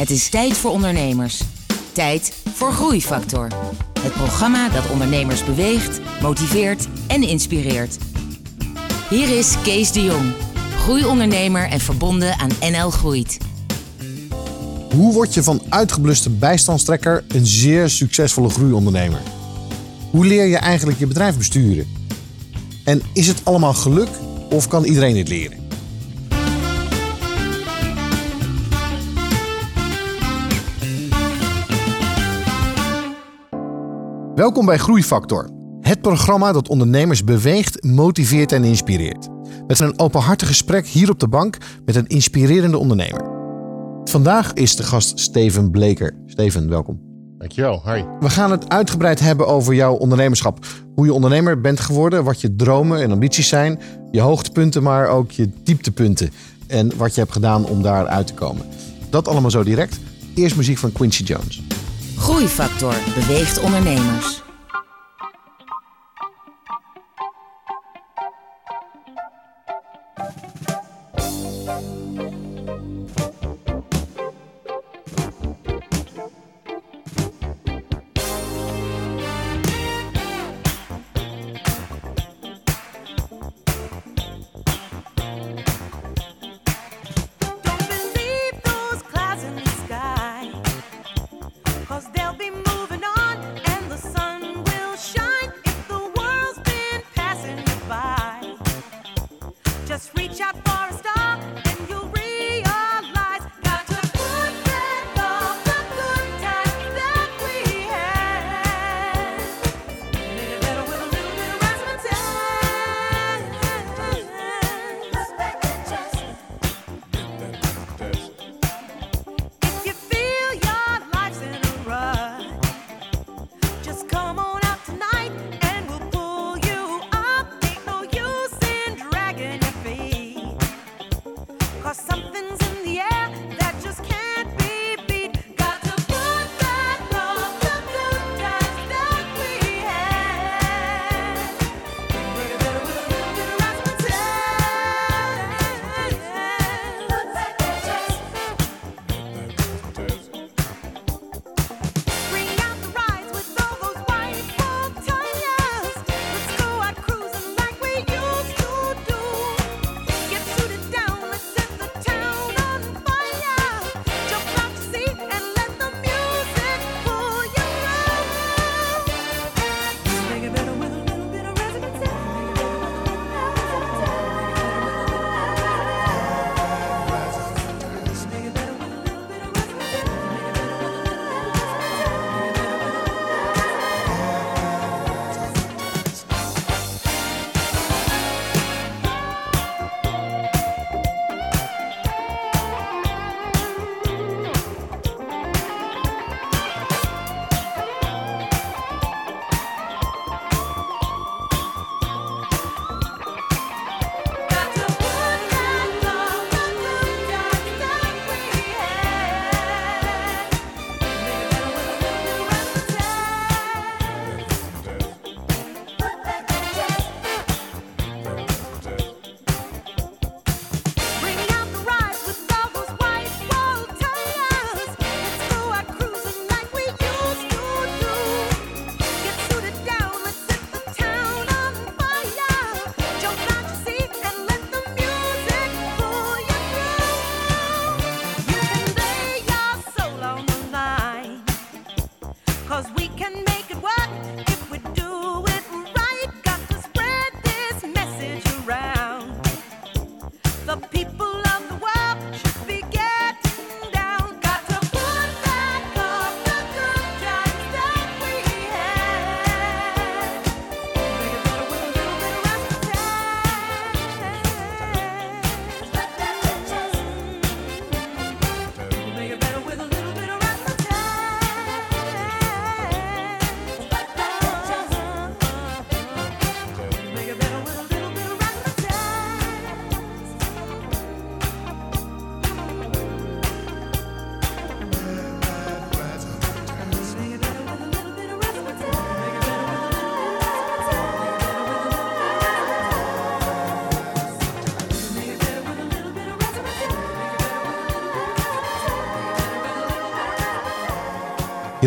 Het is tijd voor ondernemers. Tijd voor Groeifactor. Het programma dat ondernemers beweegt, motiveert en inspireert. Hier is Kees de Jong, groeiondernemer en verbonden aan NL Groeit. Hoe word je van uitgebluste bijstandstrekker een zeer succesvolle groeiondernemer? Hoe leer je eigenlijk je bedrijf besturen? En is het allemaal geluk of kan iedereen dit leren? Welkom bij Groeifactor, het programma dat ondernemers beweegt, motiveert en inspireert. Met een openhartig gesprek hier op de bank met een inspirerende ondernemer. Vandaag is de gast Steven Bleker. Steven, welkom. Dankjewel, hi. We gaan het uitgebreid hebben over jouw ondernemerschap. Hoe je ondernemer bent geworden, wat je dromen en ambities zijn, je hoogtepunten, maar ook je dieptepunten. En wat je hebt gedaan om daar uit te komen. Dat allemaal zo direct. Eerst muziek van Quincy Jones. Groeifactor beweegt ondernemers.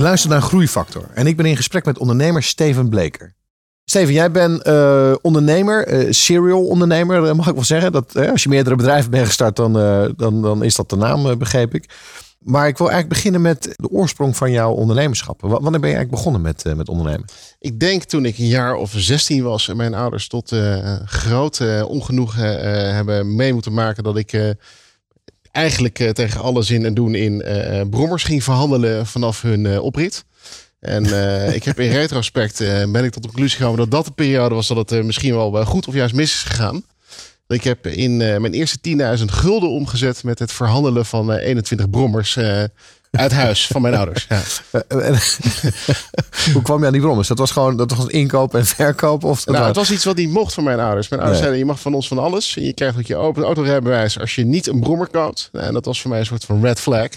Luistert naar Groeifactor en ik ben in gesprek met ondernemer Steven Bleker. Steven, jij bent eh, ondernemer, eh, serial ondernemer, eh, mag ik wel zeggen. Dat, als je meerdere bedrijven bent gestart, dan, dan, dan is dat de naam, begreep ik. Maar ik wil eigenlijk beginnen met de oorsprong van jouw ondernemerschap. Wa- Wanneer ben je eigenlijk begonnen met, met ondernemen? Ik denk toen ik een jaar of 16 was en mijn ouders tot groot eh, ongenoegen hebben mee moeten maken dat ik eigenlijk eh, tegen alle zin en doen in eh, eh, brommers ging verhandelen vanaf hun oprit. En ik heb in retrospect ben ik tot de conclusie gekomen dat dat de periode was dat het misschien wel goed of juist mis is gegaan. Ik heb in mijn eerste 10.000 gulden omgezet met het verhandelen van eh, 21 brommers uit huis van mijn ouders. Ja. Eh, en- Hoe kwam je aan die brommers? Dat was gewoon dat was inkoop en verkoop? Of dat Nou, het was... iets wat niet mocht van mijn ouders. Mijn ouders Nee. zeiden, je mag van ons van alles. En je krijgt ook je open autorijbewijs als je niet een brommer koopt. Nou, en dat was voor mij een soort van red flag.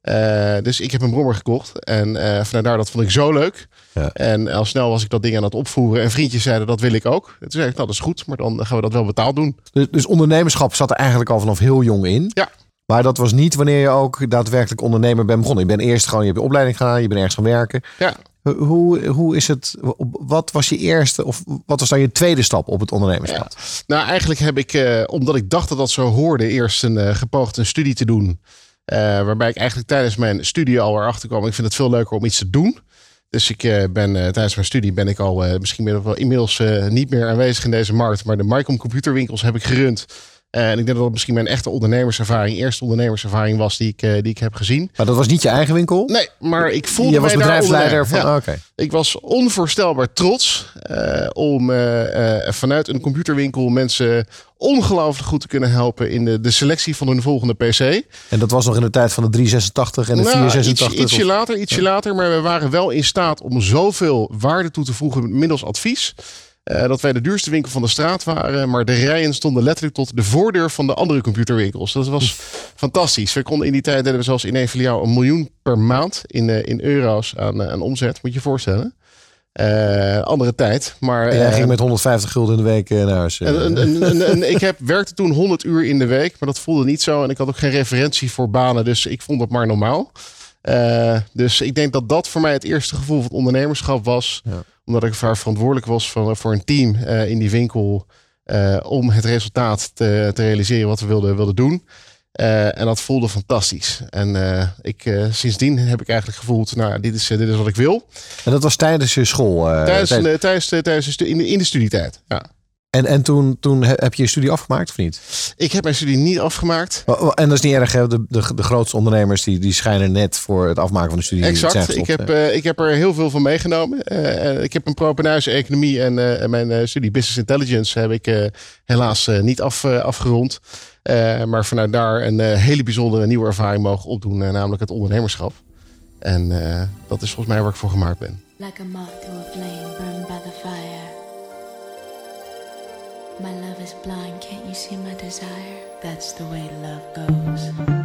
Eh, dus ik heb een brommer gekocht. En eh vanuit daar, dat vond ik zo leuk. Ja. En al snel was ik dat ding aan het opvoeren. En vriendjes zeiden, dat wil ik ook. En toen zei ik, nou dat is goed. Maar dan gaan we dat wel betaald doen. Dus, dus ondernemerschap zat er eigenlijk al vanaf heel jong in. Ja. Maar dat was niet wanneer je ook daadwerkelijk ondernemer bent begonnen. Je bent eerst gewoon, je hebt je opleiding gedaan, je bent ergens gaan werken. Ja. Hoe, hoe is het, wat was je eerste of wat was dan je tweede stap op het ondernemerschap? Nou, eigenlijk heb ik, eh, omdat ik dacht dat dat zo hoorde, eerst een eh, gepoogd een studie te doen. Eh, waarbij ik eigenlijk tijdens mijn studie al erachter kwam. Ik vind het veel leuker om iets te doen. Dus ik ben tijdens mijn studie ben ik al misschien ben ik wel inmiddels niet meer aanwezig in deze markt. Maar de Mycom computerwinkels heb ik gerund. En ik denk dat dat misschien mijn echte ondernemerservaring, eerste ondernemerservaring was die ik, eh, die ik heb gezien. Maar dat was niet je eigen winkel? Nee, maar ik voelde je was bedrijfsleider van. Ik was onvoorstelbaar trots eh, om eh, vanuit een computerwinkel mensen ongelooflijk goed te kunnen helpen in de, de selectie van hun volgende PC. En dat was nog in de tijd van de 386 en de Nou, 486. Iets, ietsje of- later, ietsje later, maar we waren wel in staat om zoveel waarde toe te voegen middels advies. Eh, dat wij de duurste winkel van de straat waren. Maar de rijen stonden letterlijk tot de voordeur van de andere computerwinkels. Dat was fantastisch. We konden in die tijd deden we zelfs in Evenliao een miljoen per maand in, eh, in euro's aan, eh, aan omzet. Moet je je voorstellen. Andere tijd. Maar, En jij ging met 150 gulden in de week naar huis. en, en- en ik heb, werkte toen 100 uur in de week, maar dat voelde niet zo. En ik had ook geen referentie voor banen, dus ik vond dat maar normaal. Eh, dus ik denk dat dat voor mij het eerste gevoel van ondernemerschap was. Ja. Omdat ik vaak verantwoordelijk was voor, voor een team eh, in die winkel. eh, om het resultaat te, te realiseren wat we wilden, wilden doen. Eh, en dat voelde fantastisch. En eh, ik, eh, sindsdien heb ik eigenlijk gevoeld, nou, dit is, eh, dit is wat ik wil. En dat was tijdens je school. eh, Tijdens, tijd- de, tijdens, de, tijdens de in, de, in de studietijd. Ja. En, en toen, toen he- heb je je studie afgemaakt of niet? Ik heb mijn studie niet afgemaakt. Wa- wa- En dat is niet erg, hè? De, de, de grootste ondernemers die, die schijnen net voor het afmaken van de studie. Exact. Ik heb, eh, ik heb er heel veel van meegenomen. Eh, eh, ik heb een propenuise economie en, eh, en mijn eh, studie Business Intelligence heb ik eh, helaas eh, niet af, afgerond. Eh, maar vanuit daar een hele bijzondere nieuwe ervaring mogen opdoen, namelijk het ondernemerschap. En eh, dat is volgens mij waar ik voor gemaakt ben. Like a moth to a flame burned by the fire. My love is blind, can't you see my desire? That's the way love goes.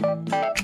Música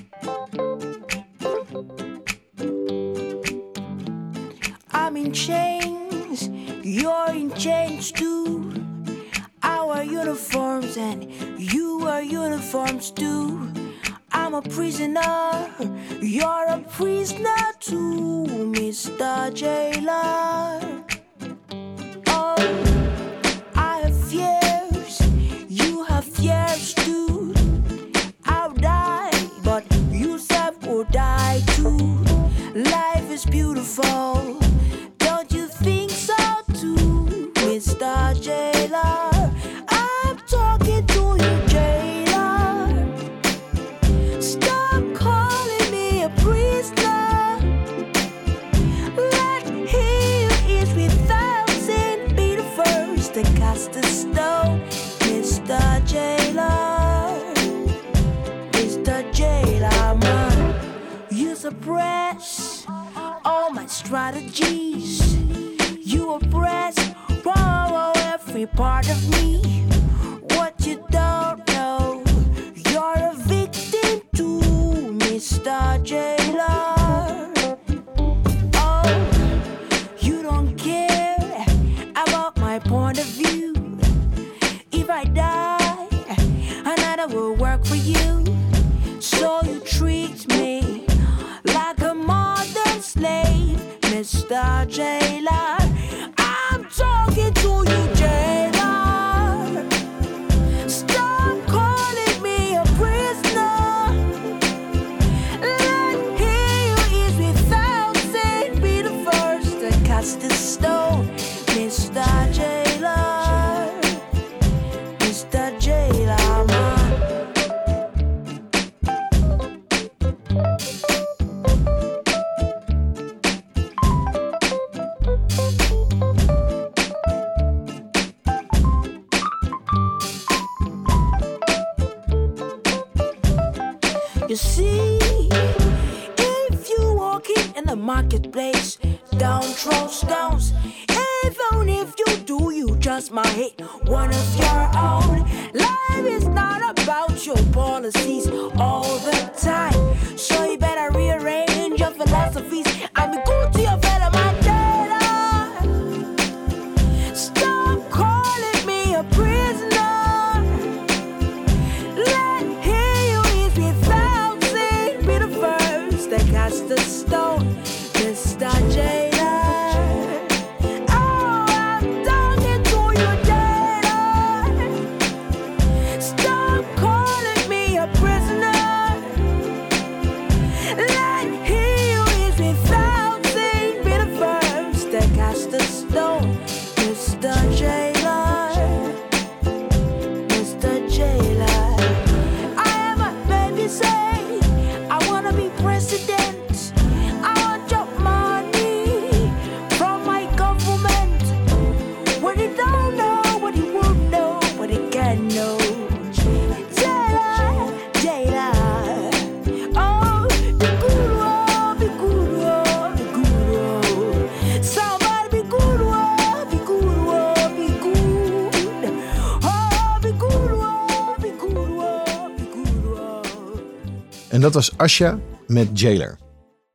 dat was Asja met Jailer.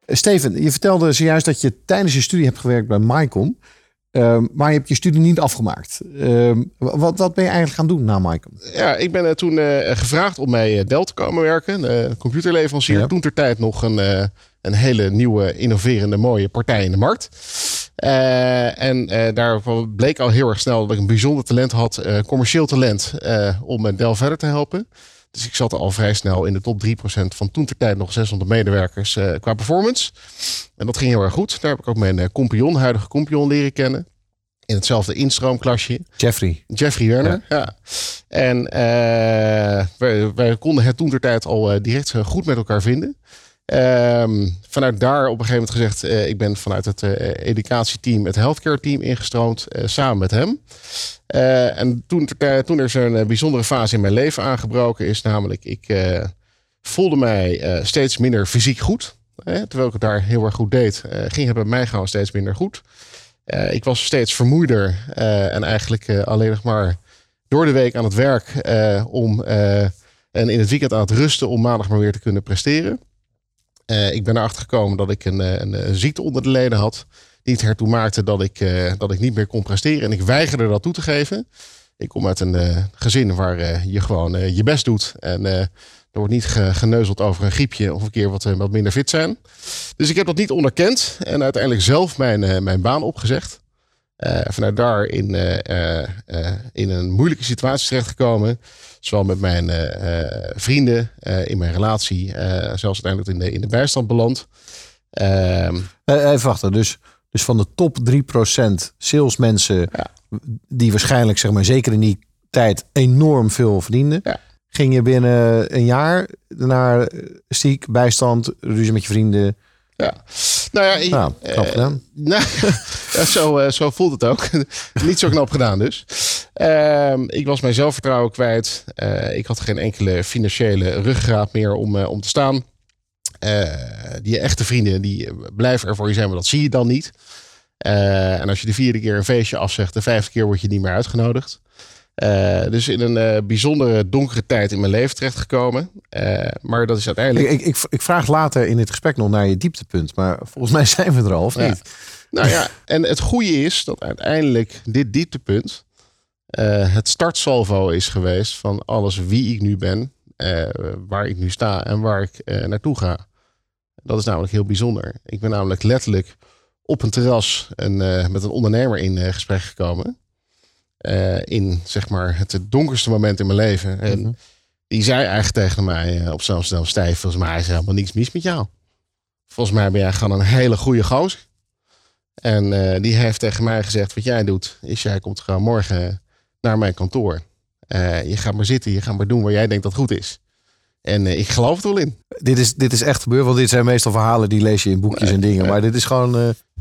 Eh, Steven, je vertelde zojuist dat je tijdens je studie hebt gewerkt bij MyCom. Ehm, maar je hebt je studie niet afgemaakt. Ehm, wat, wat ben je eigenlijk gaan doen na MyCom? Ja, ik ben eh, toen eh, gevraagd om bij Dell te komen werken. De computerleverancier. Ja. Toen ter tijd nog een, een hele nieuwe, innoverende, mooie partij in de markt. En daar bleek al heel erg snel dat ik een bijzonder talent had. commercieel talent. om met Dell verder te helpen. Dus ik zat al vrij snel in de top 3% van toen ter tijd nog 600 medewerkers eh, qua performance. En dat ging heel erg goed. Daar heb ik ook mijn compagnon, huidige compagnon, leren kennen. In hetzelfde instroomklasje. Jeffrey. Jeffrey Werner. Ja. En eh, wij, wij konden het toen ter tijd al direct goed met elkaar vinden. Ehm, vanuit daar op een gegeven moment gezegd, eh, ik ben vanuit het eh, educatieteam, het healthcare team ingestroomd, eh, samen met hem. En toen, toen er zo'n bijzondere fase in mijn leven aangebroken is, namelijk ik voelde mij steeds minder fysiek goed. Terwijl ik het daar heel erg goed deed, ging het bij mij gewoon steeds minder goed. Ik was steeds vermoeider en eigenlijk alleen nog maar door de week aan het werk om En in het weekend aan het rusten om maandag maar weer te kunnen presteren. Eh, ik ben erachter gekomen dat ik een, eh, een, een ziekte onder de leden had. Die het ertoe maakte dat ik, eh, dat ik niet meer kon presteren. En ik weigerde dat toe te geven. Ik kom uit een eh, gezin waar eh, je gewoon eh, je best doet. En eh, er wordt niet ge- geneuzeld over een griepje of een keer wat, eh, wat minder fit zijn. Dus ik heb dat niet onderkend. En uiteindelijk zelf mijn, eh, mijn baan opgezegd. Eh, vanuit daar in, eh, eh, in een moeilijke situatie terechtgekomen. Zowel met mijn vrienden, in mijn relatie. zelfs uiteindelijk in de, in de bijstand beland. Ehm, Eh, Even wachten. Dus, dus van de top 3% salesmensen Ja. die waarschijnlijk, zeg maar, zeker in die tijd enorm veel verdienden. Ja. Ging je binnen een jaar naar ziek, bijstand, ruzie met je vrienden. Ja. Nou ja, Nou, knap eh, gedaan. Nou, ja, zo, eh, zo voelt het ook. Niet zo knap gedaan dus. Ehm, ik was mijn zelfvertrouwen kwijt. Eh, ik had geen enkele financiële ruggraat meer om, om te staan. Die echte vrienden die blijven er voor je zijn, maar dat zie je dan niet. En als je de vierde keer een feestje afzegt, de vijfde keer word je niet meer uitgenodigd. Eh, dus in een eh, bijzondere donkere tijd in mijn leven terechtgekomen. Eh, maar dat is uiteindelijk... Ik, ik, ik, ik vraag later in dit gesprek nog naar je dieptepunt. Maar volgens mij zijn we er al, of Ja. niet? Nou ja, en het goede is dat uiteindelijk dit dieptepunt het startsalvo is geweest van alles wie ik nu ben, waar ik nu sta en waar ik naartoe ga. Dat is namelijk heel bijzonder. Ik ben namelijk letterlijk op een terras met een ondernemer in gesprek gekomen. Eh, in zeg maar het donkerste moment in mijn leven. En Mhm. die zei eigenlijk tegen mij eh, op zo'n snel stijf, volgens mij is er helemaal niks mis met jou. Volgens mij ben jij gewoon een hele goede gozer. En eh, die heeft tegen mij gezegd: Wat jij doet, is jij komt gewoon morgen naar mijn kantoor. Je gaat maar zitten, je gaat maar doen waar jij denkt dat goed is. En ik geloof er wel in. Dit is, dit is echt gebeurd, want dit zijn meestal verhalen die lees je in boekjes en dingen. Maar dit is gewoon...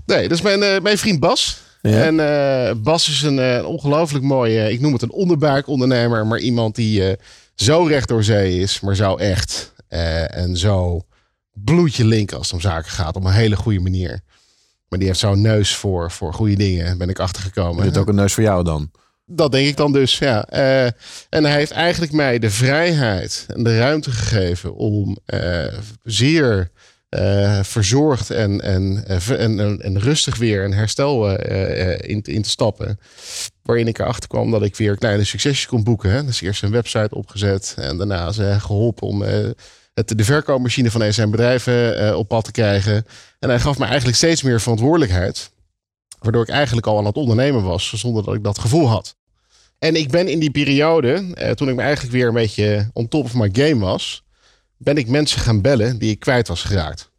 Nee, dat is mijn, mijn vriend Bas. Ja. En eh, Bas is een eh, ongelooflijk mooie, ik noem het een onderbuikondernemer, maar iemand die eh, zo recht door zee is, maar zo echt. eh, en zo bloedje link als het om zaken gaat, op een hele goede manier. Maar die heeft zo'n neus voor, voor goede dingen, ben ik achtergekomen. is het ook een neus voor jou dan? Dat denk ik dan dus, ja. Eh, en hij heeft eigenlijk mij de vrijheid en de ruimte gegeven om eh, zeer eh, verzorgd en, en, eh, en, en, en rustig weer een herstel eh, in, in te stappen. Waarin ik erachter kwam dat ik weer kleine succesjes kon boeken. Hè. Dus eerst een website opgezet en daarna ze geholpen om de verkoopmachine van een zijn bedrijven op pad te krijgen. En hij gaf me eigenlijk steeds meer verantwoordelijkheid. Waardoor ik eigenlijk al aan het ondernemen was, zonder dat ik dat gevoel had. En ik ben in die periode, eh, toen ik me eigenlijk weer een beetje on top of my game was, ben ik mensen gaan bellen die ik kwijt was geraakt.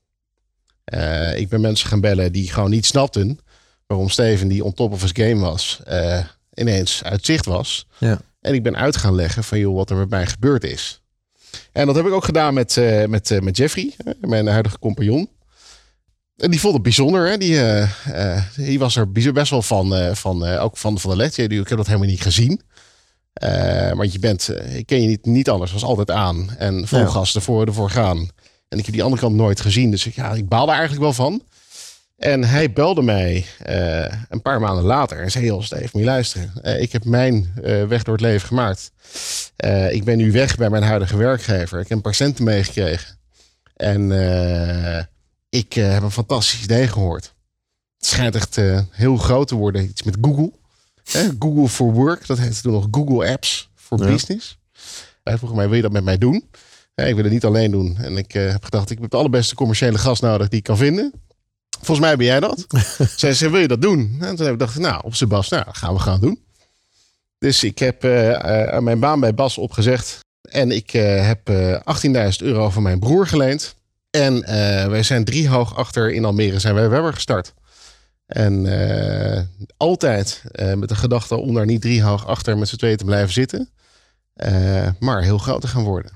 Eh, ik ben mensen gaan bellen die gewoon niet snapten waarom Steven, die on top of his game was, eh, ineens uit zicht was. Ja. En ik ben uit gaan leggen van joh, wat er met mij gebeurd is. En dat heb ik ook gedaan met, eh, met, met Jeffrey, mijn huidige compagnon. En die vond het bijzonder. Hè? Die, die was er best wel van, van ook van, van de led. Ik heb dat helemaal niet gezien. Eh, want je bent, eh, ik ken je niet, niet anders. was altijd aan. En vol Ja. gas ervoor, ervoor gaan. En ik heb die andere kant nooit gezien. Dus ik, ja, ik baalde eigenlijk wel van. En hij belde mij eh, een paar maanden later. En zei, heel Steve, moet je luisteren. Ik heb mijn weg door het leven gemaakt. Ik ben nu weg bij mijn huidige werkgever. Ik heb een paar centen meegekregen. En ik heb een fantastisch idee gehoord. Het schijnt echt heel groot te worden. Iets met Google. Hè, Google for Work. Dat heette toen nog Google Apps for Ja. Business. Hij vroeg mij, wil je dat met mij doen? Ja, ik wil het niet alleen doen. En ik eh, heb gedacht, ik heb de allerbeste commerciële gast nodig die ik kan vinden. Volgens mij ben jij dat. Zij zei, wil je dat doen? En toen heb ik gedacht, nou, op zijn Bas, nou, dat gaan we gaan doen. Dus ik heb eh, eh, mijn baan bij Bas opgezegd. En ik heb eh 18.000 euro van mijn broer geleend. En wij zijn drie hoog achter in Almere zijn wij Webber gestart. En eh, altijd eh, met de gedachte om daar niet drie hoog achter met z'n tweeën te blijven zitten. eh, maar heel groot te gaan worden.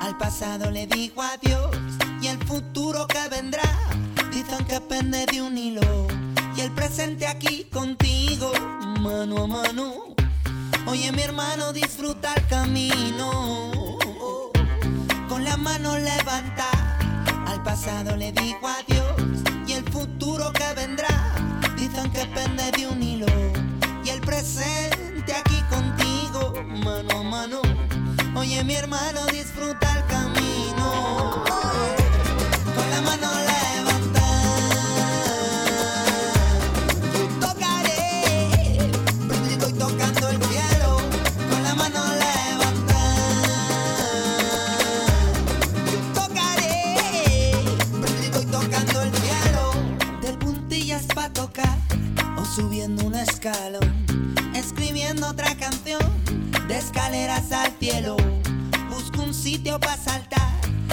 Al pasado le digo adiós y el futuro que vendrá. Dicen que pende de un hilo y el presente aquí contigo, mano a mano. Oye mi hermano, disfruta el camino. Con la mano levanta, al pasado le digo adiós y el futuro que vendrá. Dicen que pende de un hilo y el presente aquí contigo, mano a mano. Oye, mi hermano, disfruta el camino. Con la mano Escribiendo otra canción de escaleras al cielo. Busco un sitio para saltar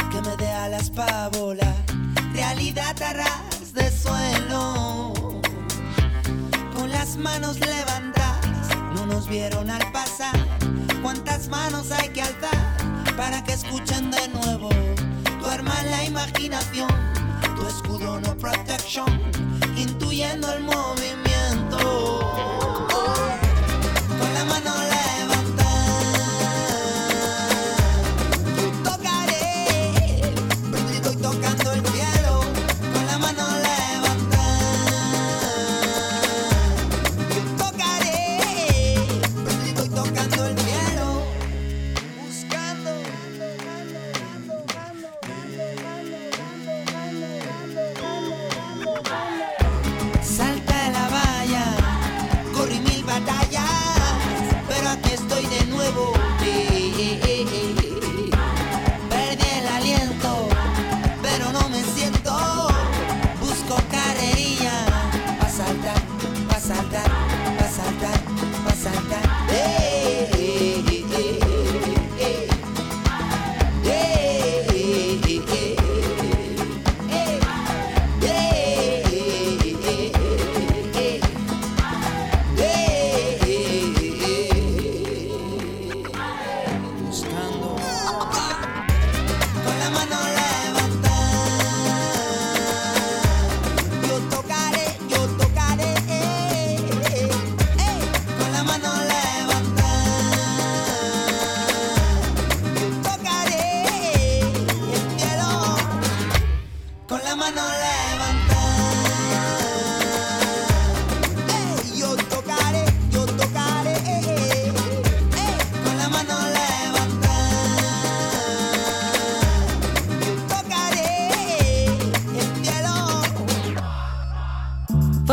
que me dé alas pa' volar. Realidad a ras de suelo. Con las manos levantadas, no nos vieron al pasar. ¿Cuántas manos hay que alzar para que escuchen de nuevo? Tu arma en la imaginación, tu escudo no protection, intuyendo el movimiento. Con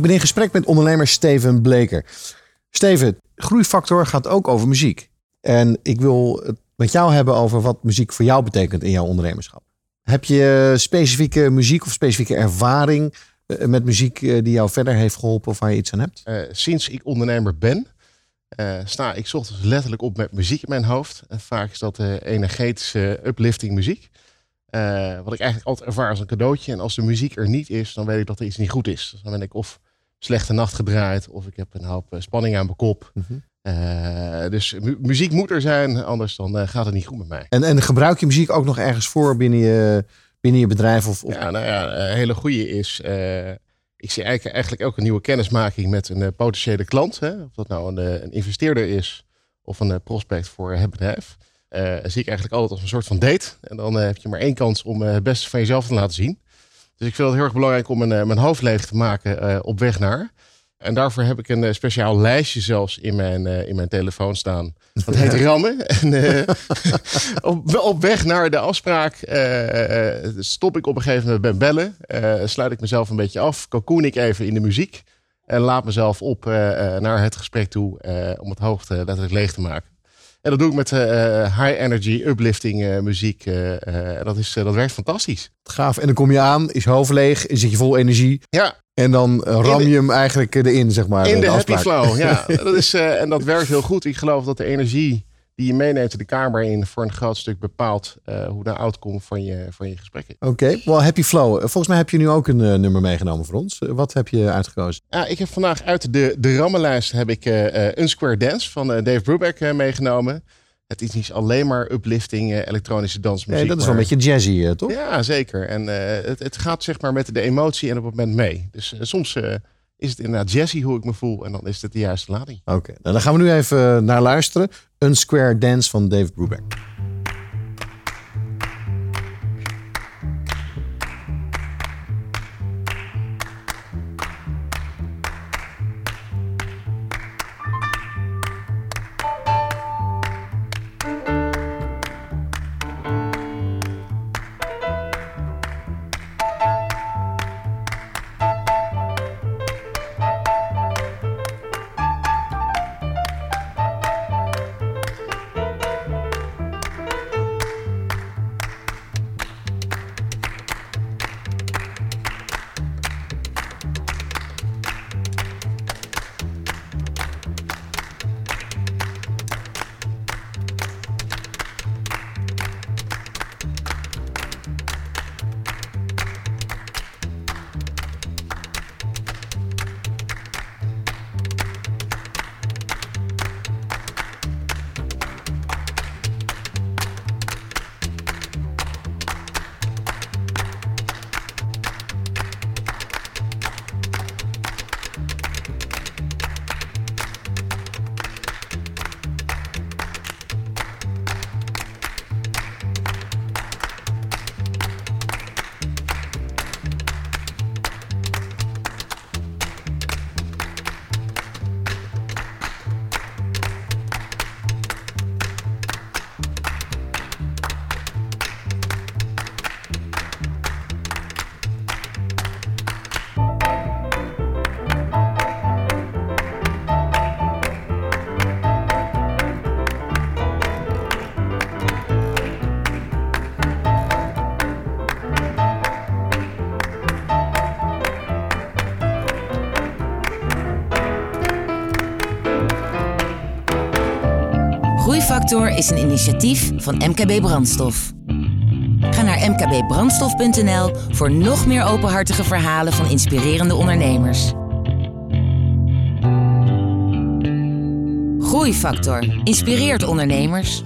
Ik ben in gesprek met ondernemer Steven Bleker. Steven, groeifactor gaat ook over muziek. En ik wil het met jou hebben over wat muziek voor jou betekent in jouw ondernemerschap. Heb je specifieke muziek of specifieke ervaring eh, met muziek eh, die jou verder heeft geholpen of waar je iets aan hebt? Eh, sinds ik ondernemer ben, sta ik ochtends letterlijk op met muziek in mijn hoofd. En vaak is dat energetische uplifting muziek. Wat ik eigenlijk altijd ervaar als een cadeautje. En als de muziek er niet is, dan weet ik dat er iets niet goed is. Dus dan ben ik of slechte nacht gedraaid, of ik heb een hoop eh, spanning aan mijn kop. Mhm. Eh, dus mu- muziek moet er zijn, anders dan eh, gaat het niet goed met mij. En, en gebruik je muziek ook nog ergens voor binnen je, binnen je bedrijf? Of, of... Ja, nou ja, een hele goede is. ik zie eigenlijk, eigenlijk elke nieuwe kennismaking met een potentiële klant. Hè, of dat nou een, een investeerder is of een prospect voor het bedrijf. zie ik eigenlijk altijd als een soort van date. En dan heb je maar één kans om het beste van jezelf te laten zien. Dus ik vind het heel erg belangrijk om mijn, eh, mijn hoofd leeg te maken eh, op weg naar. En daarvoor heb ik een eh, speciaal lijstje zelfs in mijn, in mijn telefoon staan. Dat heet rammen. En, op, op weg naar de afspraak stop ik op een gegeven moment bij bellen. sluit ik mezelf een beetje af. Cocoon ik even in de muziek. En laat mezelf op naar het gesprek toe. om het hoofd letterlijk leeg te maken. En dat doe ik met eh, eh, high energy uplifting eh, muziek. en dat, is, dat werkt fantastisch. Gaaf. En dan kom je aan, is hoofd leeg, zit je vol energie. Ja, En dan ram de- je hem eigenlijk erin, zeg maar. in eh, de happy flow. Ja, dat is, en dat werkt heel goed. Ik geloof dat de energie die je meeneemt de kamer in voor een groot stuk bepaalt eh, hoe de outcome van je, van je gesprek is. Oké, well, Happy Flow. Eh, Volgens mij heb je nu ook een eh, nummer meegenomen voor ons. Wat heb je uitgekozen? Ja, ik heb vandaag uit de, de rammenlijst heb ik Unsquare Dance van Dave Brubeck meegenomen. Het is niet alleen maar uplifting elektronische dansmuziek. Nee, dat is wel maar- een beetje jazzy, toch? Ja, zeker. En het, het gaat zeg maar met de emotie en op het moment mee. Dus soms is het inderdaad jazzy hoe ik me voel en dan is het de juiste lading. Oké, nou, dan gaan we nu even naar luisteren. Een Square Dance van Dave Brubeck. Groeifactor is een initiatief van MKB Brandstof. Ga naar mkbbrandstof.nl voor nog meer openhartige verhalen van inspirerende ondernemers. Groeifactor inspireert ondernemers.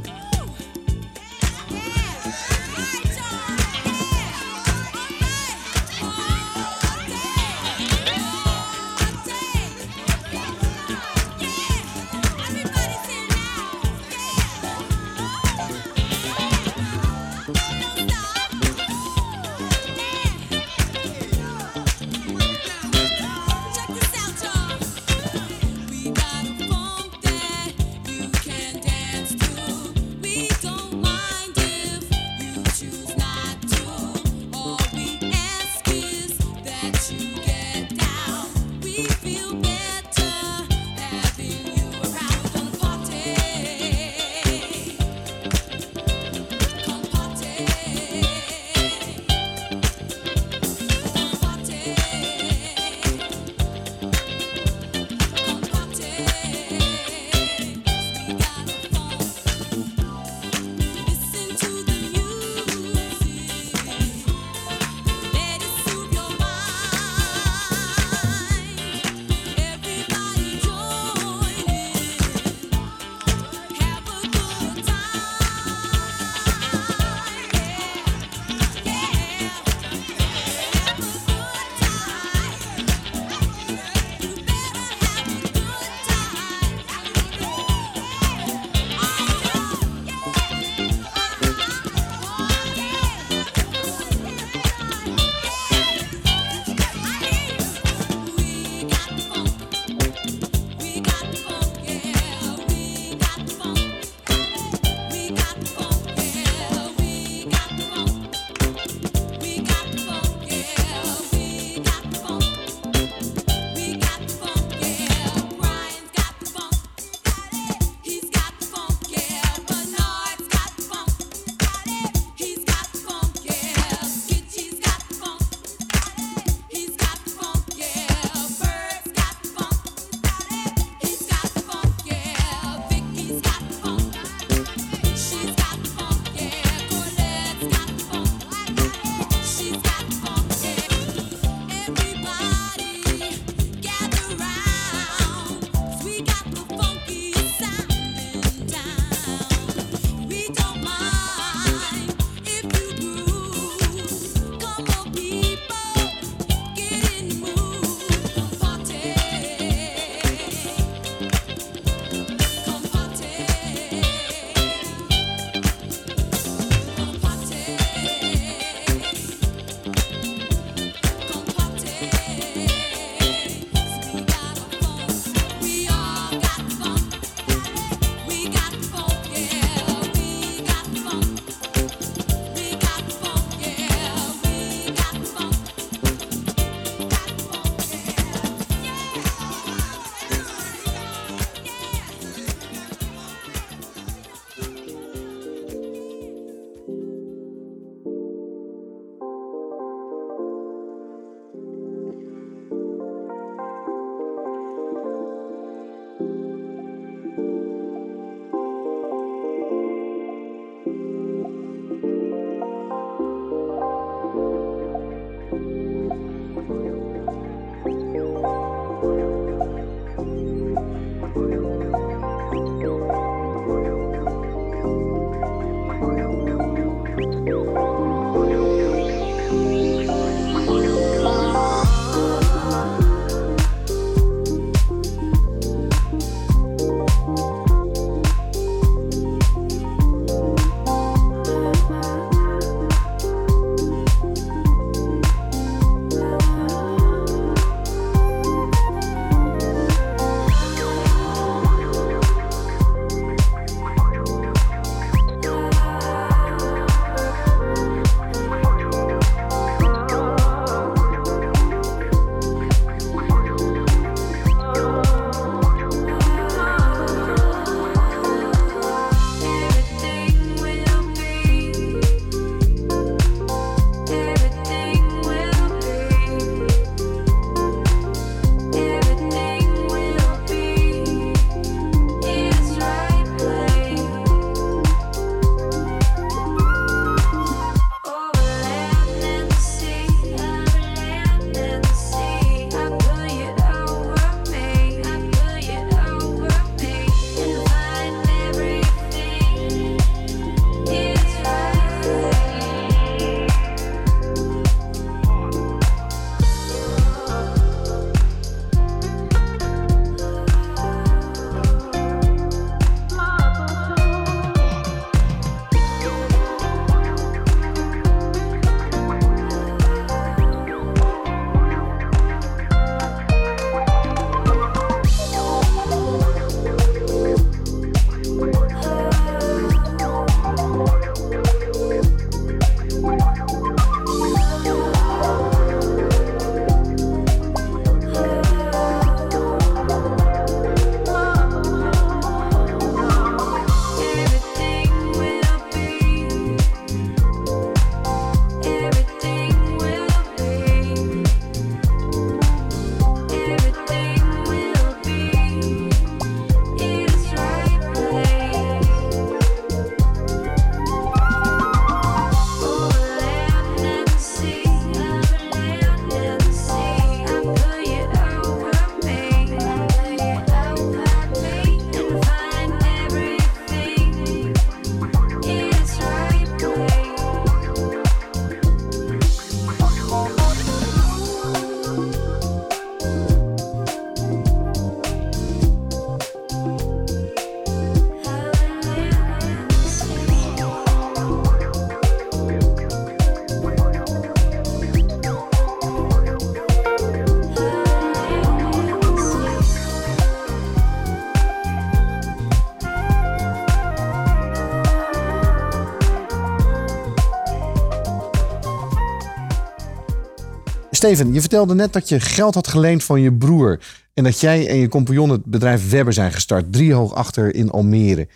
Steven, je vertelde net dat je geld had geleend van je broer. En dat jij en je compagnon het bedrijf Webber zijn gestart. Driehoog achter in Almere.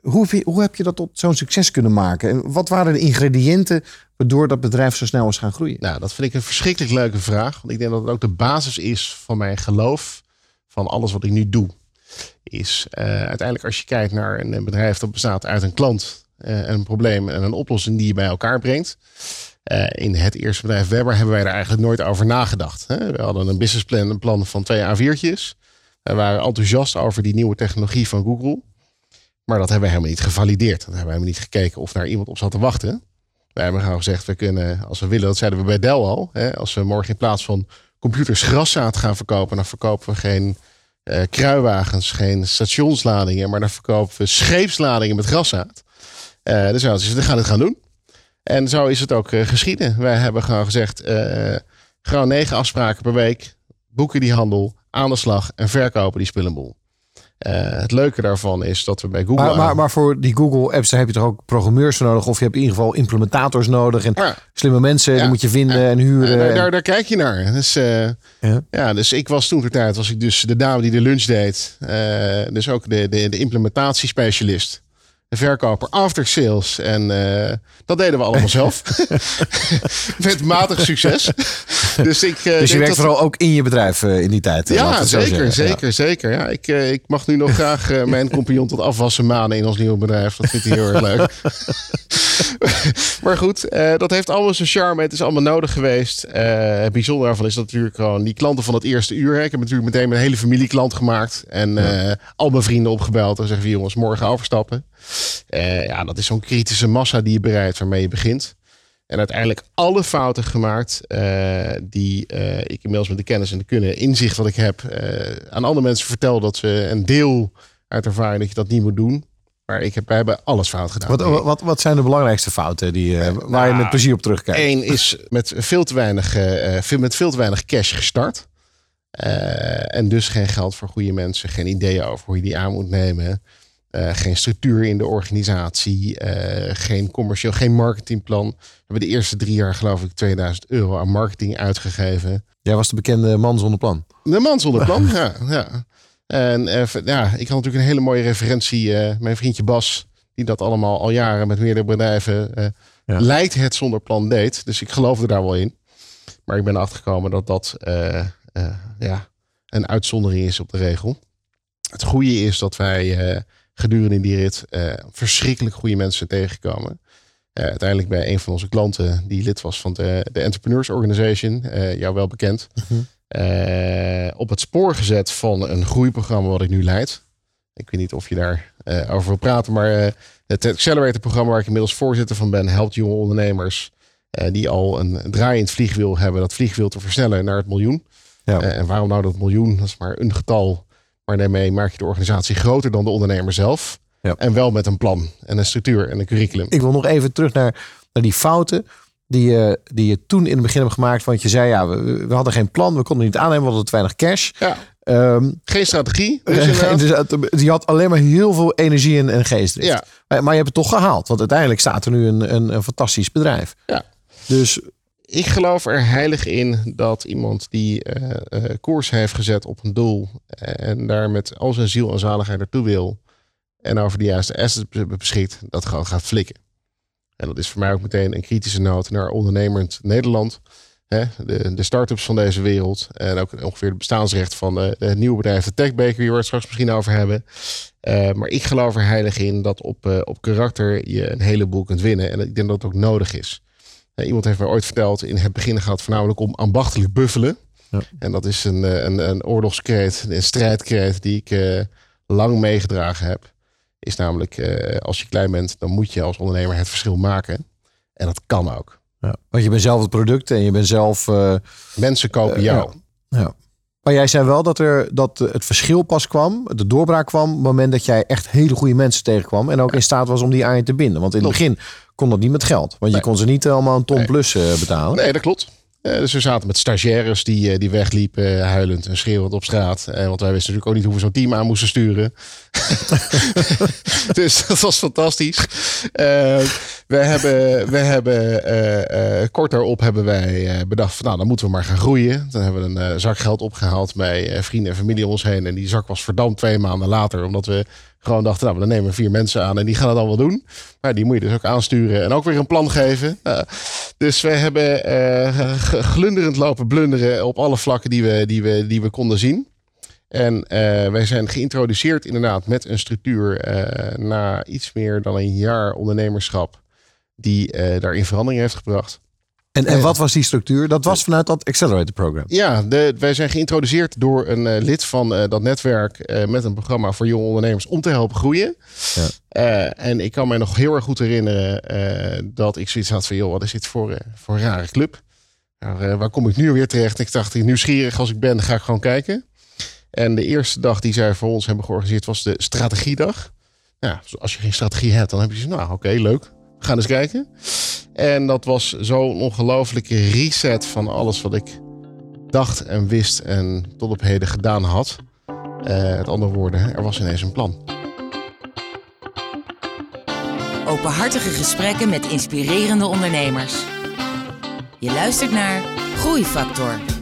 Hoe heb, je, hoe heb je dat tot zo'n succes kunnen maken? En wat waren de ingrediënten waardoor dat bedrijf zo snel is gaan groeien? Nou, dat vind ik een verschrikkelijk leuke vraag. Want ik denk dat het ook de basis is van mijn geloof van alles wat ik nu doe. Is eh, uiteindelijk als je kijkt naar een bedrijf dat bestaat uit een klant, eh, een probleem en een oplossing die je bij elkaar brengt. Eh, in het eerste bedrijf Webber hebben wij daar eigenlijk nooit over nagedacht. Hè? We hadden een businessplan een plan van twee A4'tjes. We waren enthousiast over die nieuwe technologie van Google. Maar dat hebben we helemaal niet gevalideerd. Dat hebben we helemaal niet gekeken of daar iemand op zat te wachten. Wij hebben gewoon gezegd, we kunnen, als we willen, dat zeiden we bij Dell al. Hè, als we morgen in plaats van computers graszaad gaan verkopen, dan verkopen we geen eh, kruiwagens, geen stationsladingen, maar dan verkopen we scheepsladingen met graszaad. Eh dus nou, we gaan het gaan doen. En zo is het ook eh, geschieden. Wij hebben gewoon gezegd, eh, gewoon negen afspraken per week, boeken die handel, aan de slag en verkopen die spullenboel. Eh, het leuke daarvan is dat we bij Google... Maar, maar, maar voor die Google apps daar heb je toch ook programmeurs voor nodig? Of je hebt in ieder geval implementators nodig. En Ja. slimme mensen, die moet je vinden en huren. daar, en- daar, daar kijk je naar. Dus, Ja. ja. dus ik was toen de tijd was ik dus de dame die de lunch deed. Dus ook de, de, de implementatiespecialist. De verkoper after sales. En eh, dat deden we allemaal zelf. Met matig succes. Dus, ik, eh, dus je werkt dat- vooral ook in je bedrijf eh, in die tijd. ja, zeker. Ja. zeker, zeker. Ja, ik, ik mag nu nog graag mijn compagnon tot afwassen manen in ons nieuwe bedrijf. Dat vindt hij heel erg leuk. maar goed, dat heeft allemaal zijn charme. Het is allemaal nodig geweest. Het bijzondere daarvan is dat natuurlijk gewoon die klanten van het eerste uur. Hè, ik heb natuurlijk meteen mijn hele familie klant gemaakt. En al mijn vrienden opgebeld. En zeggen jongens, morgen overstappen. Eh, ja, dat is zo'n kritische massa die je bereidt waarmee je begint. En uiteindelijk alle fouten gemaakt eh, die eh, ik inmiddels met de kennis en de kunnen, inzicht wat ik heb, aan andere mensen vertel dat ze een deel uit ervaring dat je dat niet moet doen. Maar ik heb, wij hebben alles fout gedaan. Wat, wat, wat zijn de belangrijkste fouten die, waar je nou, met plezier op terugkijkt? Eén is met veel te weinig, veel, met veel te weinig cash gestart. En dus geen geld voor goede mensen, geen ideeën over hoe je die aan moet nemen. Eh, geen structuur in de organisatie, eh, geen commercieel, geen marketingplan. We hebben de eerste drie jaar geloof ik 2000 euro aan marketing uitgegeven. Jij was de bekende man zonder plan. De man zonder plan, ja. ja. En eh, ja, ik had natuurlijk een hele mooie referentie. mijn vriendje Bas, die dat allemaal al jaren met meerdere bedrijven Ja. lijkt het zonder plan deed. Dus ik geloofde daar wel in. Maar ik ben erachter gekomen dat dat ja, een uitzondering is op de regel. Het goede is dat wij gedurende die rit eh, verschrikkelijk goede mensen tegengekomen. Eh, uiteindelijk bij een van onze klanten die lid was van de, de Entrepreneurs Organization, eh, jou wel bekend, eh, op het spoor gezet van een groeiprogramma wat ik nu leid. Ik weet niet of je daar over wil praten, maar het Accelerator-programma waar ik inmiddels voorzitter van ben, helpt jonge ondernemers die al een draai in het vliegwiel hebben, dat vliegwiel te versnellen naar het miljoen. Ja. En waarom nou dat miljoen? Dat is maar een getal. Maar daarmee maak je de organisatie groter dan de ondernemer zelf. Ja. En wel met een plan en een structuur en een curriculum. Ik wil nog even terug naar, naar die fouten die je, die je toen in het begin hebt gemaakt. Want je zei, ja, we, we hadden geen plan, we konden niet aannemen, we hadden te weinig cash. Ja, Ehm, geen strategie. Dus inderdaad. dus je had alleen maar heel veel energie en, en geestdrift. Ja. Maar, maar je hebt het toch gehaald. Want uiteindelijk staat er nu een, een, een fantastisch bedrijf. Ja. Dus ik geloof er heilig in dat iemand die eh, eh, koers heeft gezet op een doel en daar met al zijn ziel en zaligheid naartoe wil en over de juiste assets be- beschikt, dat gewoon gaat flikken. En dat is voor mij ook meteen een kritische noot naar ondernemend Nederland. Hè, de, de start-ups van deze wereld. En ook ongeveer het bestaansrecht van de, de nieuwe bedrijf, de Tech Bakery, waar we het straks misschien over hebben. Eh, maar ik geloof er heilig in dat op, eh, op karakter je een heleboel kunt winnen. En ik denk dat het ook nodig is. Eh, iemand heeft mij ooit verteld, in het begin gaat het voornamelijk om ambachtelijk buffelen. Ja. En dat is een, eh, een, een oorlogskreet, een strijdkreet die ik eh, lang meegedragen heb. Is namelijk, als je klein bent, dan moet je als ondernemer het verschil maken. En dat kan ook. ja, want je bent zelf het product en je bent zelf... Mensen kopen jou. ja. Maar jij zei wel dat, er, dat het verschil pas kwam, de doorbraak kwam... op het moment dat jij echt hele goede mensen tegenkwam... en ook in staat was om die aan je te binden. Want in het begin kon dat niet met geld. Want je kon ze niet allemaal een ton Nee. plus eh, betalen. Nee, dat klopt. Eh, dus we zaten met stagiaires die, eh, die wegliepen, huilend en schreeuwend op straat. Want wij wisten natuurlijk ook niet hoe we zo'n team aan moesten sturen. dus dat was fantastisch. We hebben, we hebben kort daarop hebben wij bedacht van nou, dan moeten we maar gaan groeien. Dan hebben we een zak geld opgehaald bij vrienden en familie om ons heen. En die zak was verdampt twee maanden later. Omdat we gewoon dachten, nou, dan nemen we vier mensen aan en die gaan het dan wel doen. Maar die moet je dus ook aansturen en ook weer een plan geven. Nou, dus we hebben g- glunderend lopen blunderen op alle vlakken die we, die we, die we konden zien. En eh, wij zijn geïntroduceerd inderdaad met een structuur eh, na iets meer dan een jaar ondernemerschap die daarin verandering heeft gebracht. En, en wat was die structuur? Dat was vanuit dat Accelerator Program. Ja, de, wij zijn geïntroduceerd door een eh, lid van eh, dat netwerk eh, met een programma voor jonge ondernemers om te helpen groeien. Ja. En ik kan me nog heel erg goed herinneren dat ik zoiets had van, joh, wat is dit voor, voor een rare club? Nou, waar kom ik nu weer terecht? Ik dacht, nieuwsgierig als ik ben, ga ik gewoon kijken. En de eerste dag die zij voor ons hebben georganiseerd was de strategiedag. Ja, als je geen strategie hebt, dan heb je zoiets, nou oké, leuk. Gaan eens kijken. En dat was zo'n ongelofelijke reset van alles wat ik dacht en wist en tot op heden gedaan had. Eh met andere woorden, er was ineens een plan. Openhartige gesprekken met inspirerende ondernemers. Je luistert naar Groeifactor.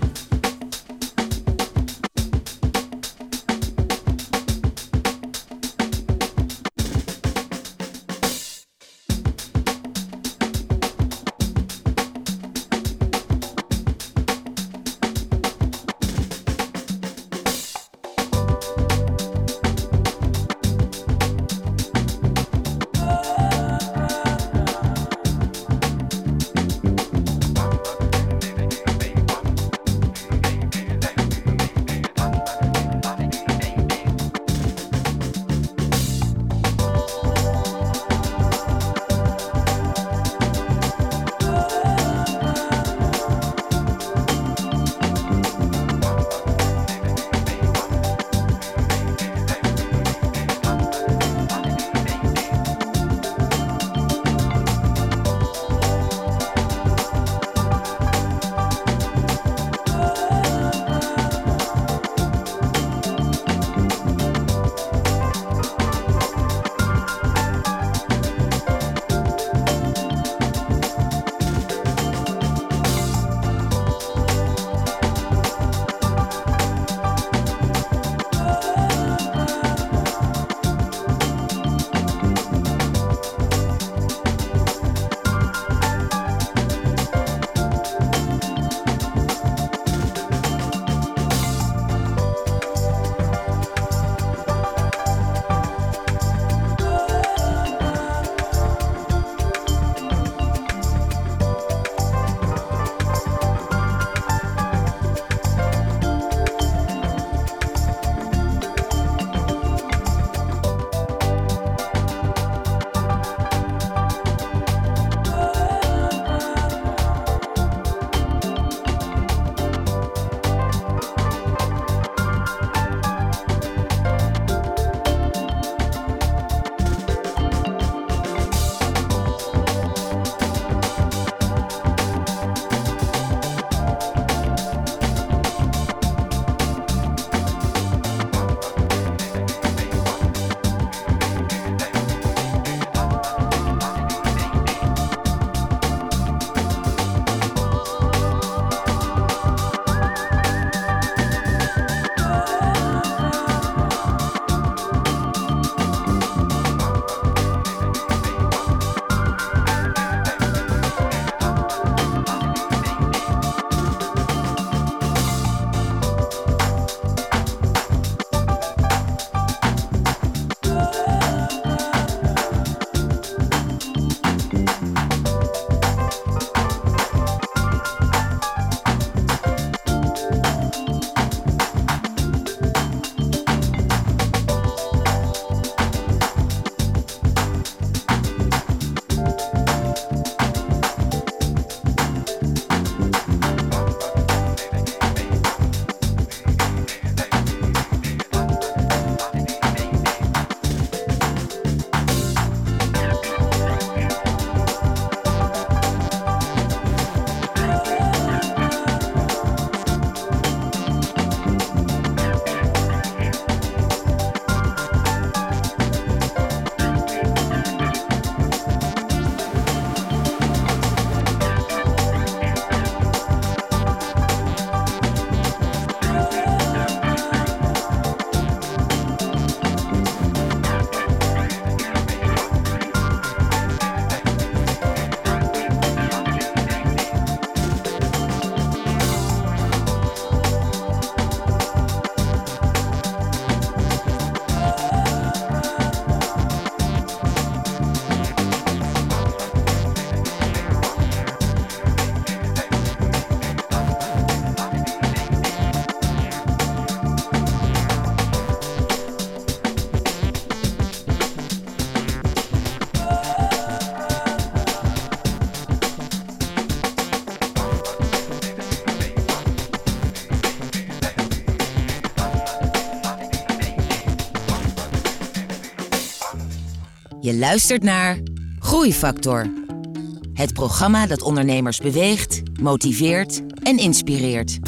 Luistert naar Groeifactor. Het programma dat ondernemers beweegt, motiveert en inspireert.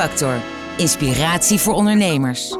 Factor. Inspiratie voor ondernemers.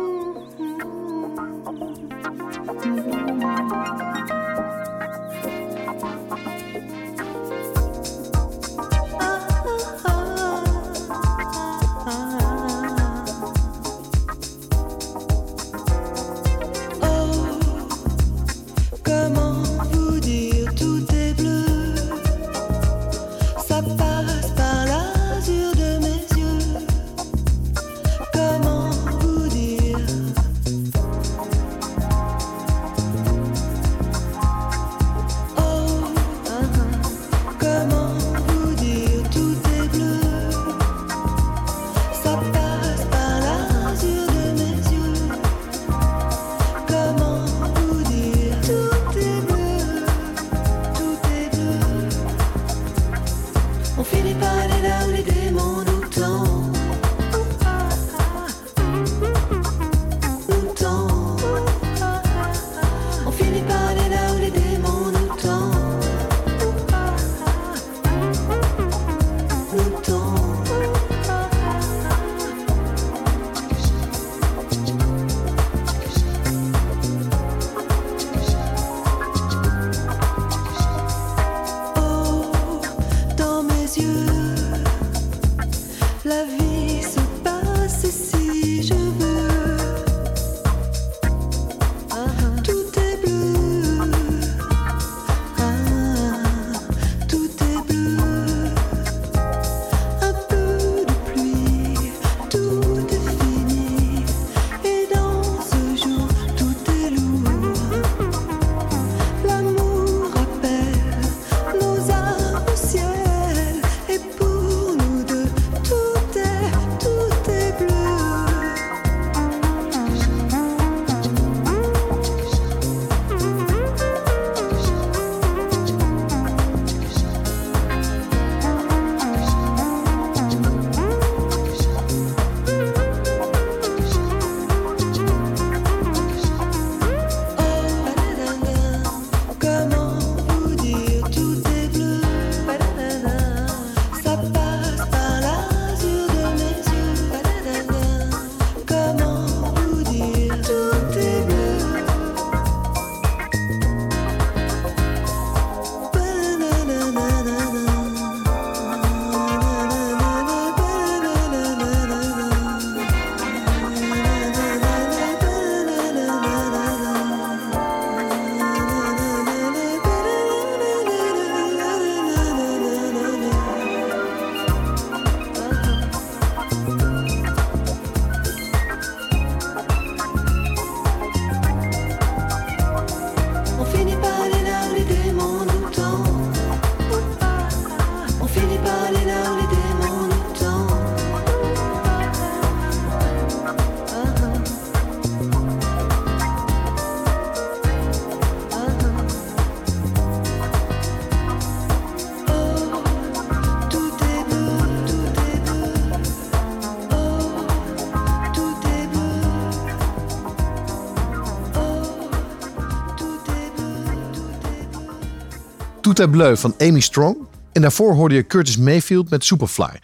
Tout bleu van Amy Strong. En daarvoor hoorde je Curtis Mayfield met Superfly.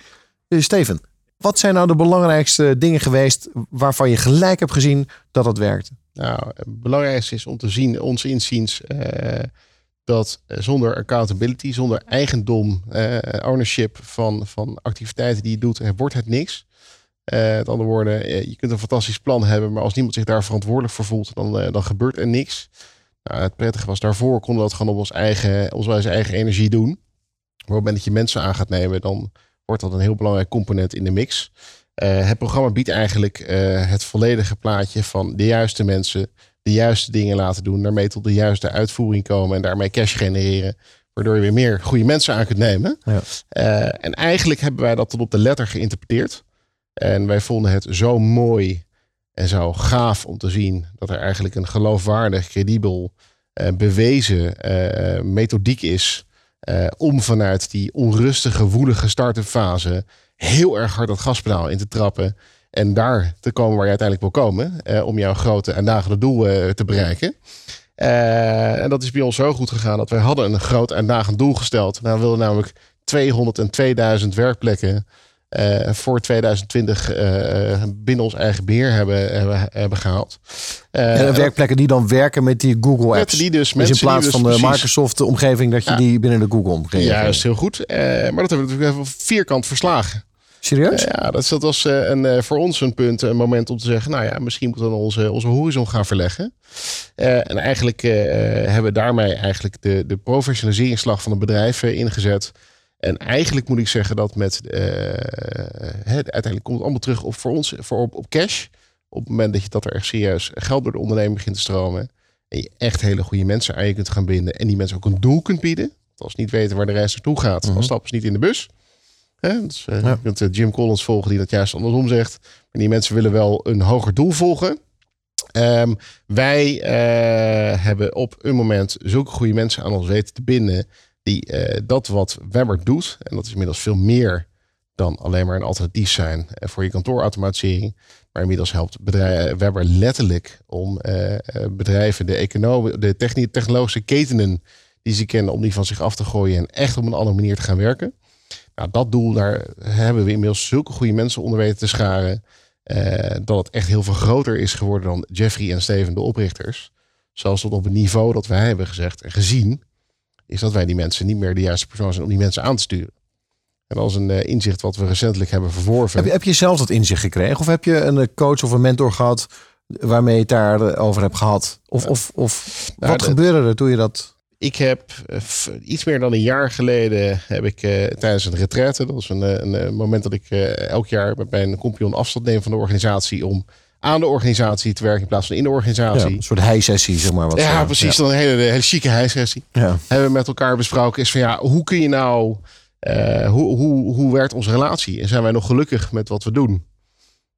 Eh, Steven, wat zijn nou de belangrijkste dingen geweest waarvan je gelijk hebt gezien dat het werkte? Nou, het belangrijkste is om te zien, ons inziens, eh, dat zonder accountability, zonder eigendom, eh, ownership van, van activiteiten die je doet, wordt het niks. Met andere woorden, je kunt een fantastisch plan hebben, maar als niemand zich daar verantwoordelijk voor voelt, dan, dan gebeurt er niks. Nou, het prettige was daarvoor, konden we dat gewoon op ons eigen, onze eigen energie doen. Maar op het moment dat je mensen aan gaat nemen, dan wordt dat een heel belangrijk component in de mix. Eh, het programma biedt eigenlijk eh, het volledige plaatje van de juiste mensen, de juiste dingen laten doen, daarmee tot de juiste uitvoering komen en daarmee cash genereren, waardoor je weer meer goede mensen aan kunt nemen. Ja. Eh, en eigenlijk hebben wij dat tot op de letter geïnterpreteerd. En wij vonden het zo mooi en zo gaaf om te zien dat er eigenlijk een geloofwaardig, credibel, eh, bewezen eh, methodiek is eh, om vanuit die onrustige, woelige start-up fase heel erg hard dat gaspedaal in te trappen. En daar te komen waar je uiteindelijk wil komen. om jouw grote en doel te bereiken. En dat is bij ons zo goed gegaan dat wij hadden een groot en dagend doel gesteld. Nou, we wilden namelijk 202.000 werkplekken eh, voor 2020 eh, binnen ons eigen beheer hebben, hebben, hebben gehaald. Eh, En werkplekken die dan werken met die Google met apps. die dus, dus in plaats die dus van de precies- Microsoft omgeving dat je Ja. die binnen de Google omgeving. Juist, heel goed. Maar dat hebben we natuurlijk even vierkant verslagen. Serieus? Ja, dat, dat was een, voor ons een punt, een moment om te zeggen, nou ja, misschien moeten we dan onze, onze horizon gaan verleggen. En eigenlijk hebben we daarmee eigenlijk de, de professionaliseringsslag van het bedrijf eh, ingezet. En eigenlijk moet ik zeggen dat met, eh, hè, uiteindelijk komt het allemaal terug op voor ons, voor op, op cash. Op het moment dat, je, dat er echt serieus geld door de onderneming begint te stromen. En je echt hele goede mensen aan je kunt gaan binden. En die mensen ook een doel kunt bieden. Want als ze niet weten waar de reis naartoe gaat, dan stappen ze niet in de bus. Hè? Dus, eh, Ja. Je kunt eh, Jim Collins volgen die dat juist andersom zegt. Maar die mensen willen wel een hoger doel volgen. Ehm, wij eh, hebben op een moment zulke goede mensen aan ons weten te binden. Die eh, dat wat Webber doet. En dat is inmiddels veel meer dan alleen maar een alternatief zijn eh, voor je kantoorautomatisering. Maar inmiddels helpt bedrijf, Webber letterlijk om eh, eh, bedrijven, de, economen, de technologische ketenen die ze kennen, om die van zich af te gooien en echt op een andere manier te gaan werken. Nou, dat doel, daar hebben we inmiddels zulke goede mensen onder weten te scharen. eh, dat het echt heel veel groter is geworden dan Jeffrey en Steven, de oprichters. Zelfs tot op het niveau dat wij hebben gezegd en gezien, is dat wij die mensen niet meer de juiste persoon zijn om die mensen aan te sturen. En is een eh, inzicht wat we recentelijk hebben verworven. Heb, je, heb je zelf dat inzicht gekregen? Of heb je een eh, coach of een mentor gehad waarmee je het daarover hebt gehad? Of, of, of Nou, wat dat- gebeurde er toen je dat... Ik heb eh, iets meer dan een jaar geleden heb ik eh, tijdens een retraite, dat is een, eh, een, eh, moment dat ik eh, elk jaar met mijn compagnon afstand neem van de organisatie om aan de organisatie te werken in plaats van in de Ja, organisatie. een soort hei-sessie, zeg maar. Wat Ja, precies. Dan een hele, hele chique hijsessie. Ja. Hebben we met elkaar besproken is van ja, hoe kun je nou, eh, hoe, hoe, hoe werkt onze relatie? En zijn wij nog gelukkig met wat we doen?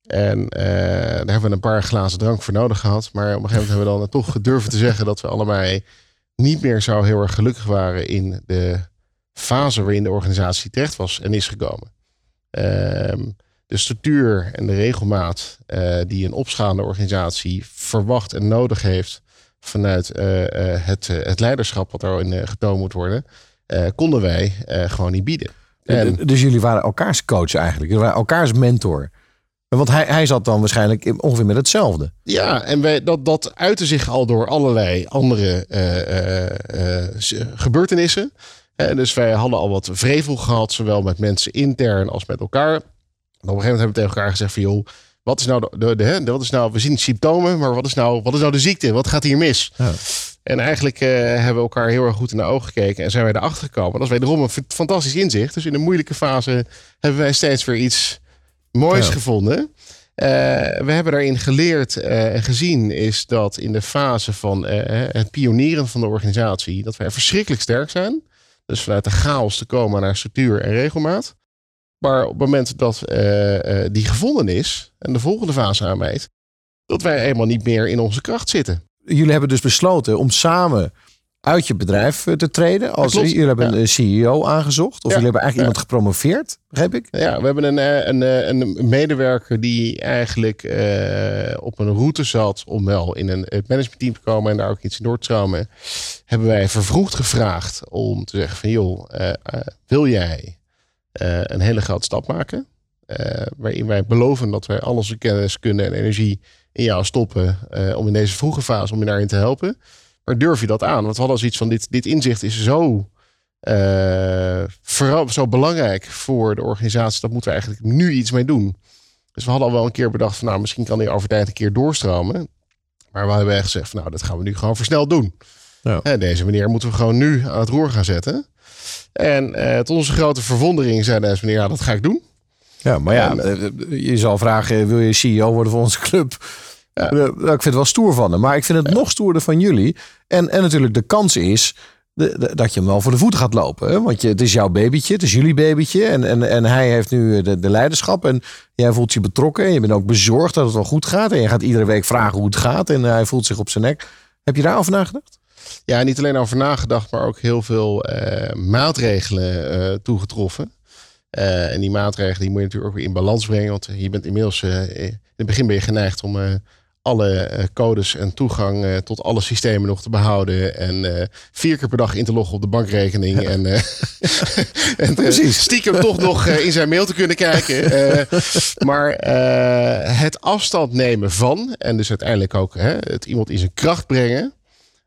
En eh, daar hebben we een paar glazen drank voor nodig gehad. Maar op een gegeven moment hebben we dan toch gedurven te zeggen dat we allebei niet meer zo heel erg gelukkig waren in de fase waarin de organisatie terecht was en is gekomen. Ehm, de structuur en de regelmaat eh, die een opschaande organisatie verwacht en nodig heeft vanuit eh, eh, het, het leiderschap wat eh, getoond moet worden, konden wij gewoon niet bieden. En, Dus jullie waren elkaars coach eigenlijk. Jullie waren elkaars mentor. Want hij, hij zat dan waarschijnlijk ongeveer met hetzelfde. Ja, en wij, dat, dat uitte zich al door allerlei andere gebeurtenissen. Dus wij hadden al wat vrevel gehad, zowel met mensen intern als met elkaar. En op een gegeven moment hebben we tegen elkaar gezegd van joh, wat is nou de, de, de, hè, wat is nou, we zien symptomen, maar wat is nou, wat is nou de ziekte? Wat gaat hier mis? Ja. En eigenlijk eh, hebben we elkaar heel erg goed in de ogen gekeken en zijn wij erachter gekomen. Dat is wederom een fantastisch inzicht. Dus in een moeilijke fase hebben wij steeds weer iets moois Ja. gevonden. Eh, we hebben daarin geleerd eh, en gezien is dat in de fase van het pionieren van de organisatie, dat wij verschrikkelijk sterk zijn. Dus vanuit de chaos te komen naar structuur en regelmaat. Maar op het moment dat eh, eh, die gevonden is en de volgende fase aanmeet, dat wij eenmaal niet meer in onze kracht zitten. Jullie hebben dus besloten om samen uit je bedrijf eh, te treden. Als jullie hebben Ja. een CEO aangezocht. Of Ja. jullie hebben eigenlijk iemand gepromoveerd, begrijp ik? Ja, we hebben een, een, een medewerker die eigenlijk op een route zat om wel in een, het managementteam te komen en daar ook iets in door te stromen. Hebben wij vervroegd gevraagd om te zeggen van joh, wil jij een hele grote stap maken? Eh, waarin wij beloven dat wij al onze kennis, kunde en energie in jou stoppen eh, om in deze vroege fase om je daarin te helpen. Maar durf je dat aan? Want we hadden zoiets van dit, dit inzicht is zo eh, vooral zo belangrijk voor de organisatie. Dat moeten we eigenlijk nu iets mee doen. Dus we hadden al wel een keer bedacht van nou, misschien kan die over tijd een keer doorstromen. Maar we hebben echt gezegd van nou, dat gaan we nu gewoon versneld doen. Ja. Deze meneer moeten we gewoon nu aan het roer gaan zetten. En eh, tot onze grote verwondering zei deze meneer, ja, dat ga ik doen. Ja, maar ja, En, eh, je zal vragen, wil je CEO worden van onze club? Eh, nou, ik vind het wel stoer van hem. Maar ik vind het nog stoerder van jullie. En, en natuurlijk de kans is de, de- dat je hem wel voor de voeten gaat lopen. Hè? Want je, het is jouw babytje, het is jullie babytje. En, en, en hij heeft nu de, de leiderschap. En jij voelt je betrokken. En je bent ook bezorgd dat het wel goed gaat. En je gaat iedere week vragen hoe het gaat. En hij voelt zich op zijn nek. Heb je daarover nagedacht? Ja, niet alleen over nagedacht, maar ook heel veel eh, maatregelen eh, toegetroffen. Eh, en die maatregelen die moet je natuurlijk ook weer in balans brengen. Want je bent inmiddels, in het begin ben je geneigd om alle codes en toegang tot alle systemen nog te behouden. En vier keer per dag in te loggen op de bankrekening. En, en eh, stiekem toch nog in zijn mail te kunnen kijken. Maar het afstand nemen van, en dus uiteindelijk ook hè, het iemand in zijn kracht brengen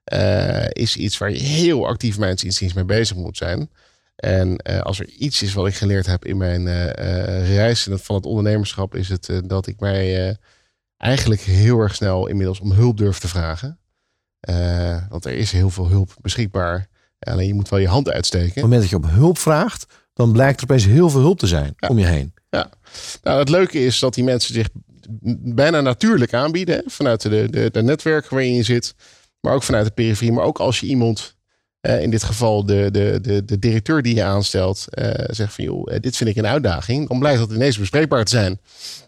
eh, is iets waar je heel actief mijns mee bezig moet zijn. En eh, als er iets is wat ik geleerd heb in mijn eh, reis van het ondernemerschap, is het dat ik mij eigenlijk heel erg snel inmiddels om hulp durf te vragen. Want er is heel veel hulp beschikbaar. Alleen je moet wel je hand uitsteken. Op het moment dat je op hulp vraagt, dan blijkt er opeens heel veel hulp te zijn om je heen. Ja, nou, het leuke is dat die mensen zich bijna natuurlijk aanbieden. Hè? Vanuit de, de, de netwerken waarin je zit, maar ook vanuit de periferie. Maar ook als je iemand, eh, in dit geval de, de, de, de directeur die je aanstelt, eh, zegt van joh, eh, dit vind ik een uitdaging. Dan blijkt dat ineens bespreekbaar te zijn.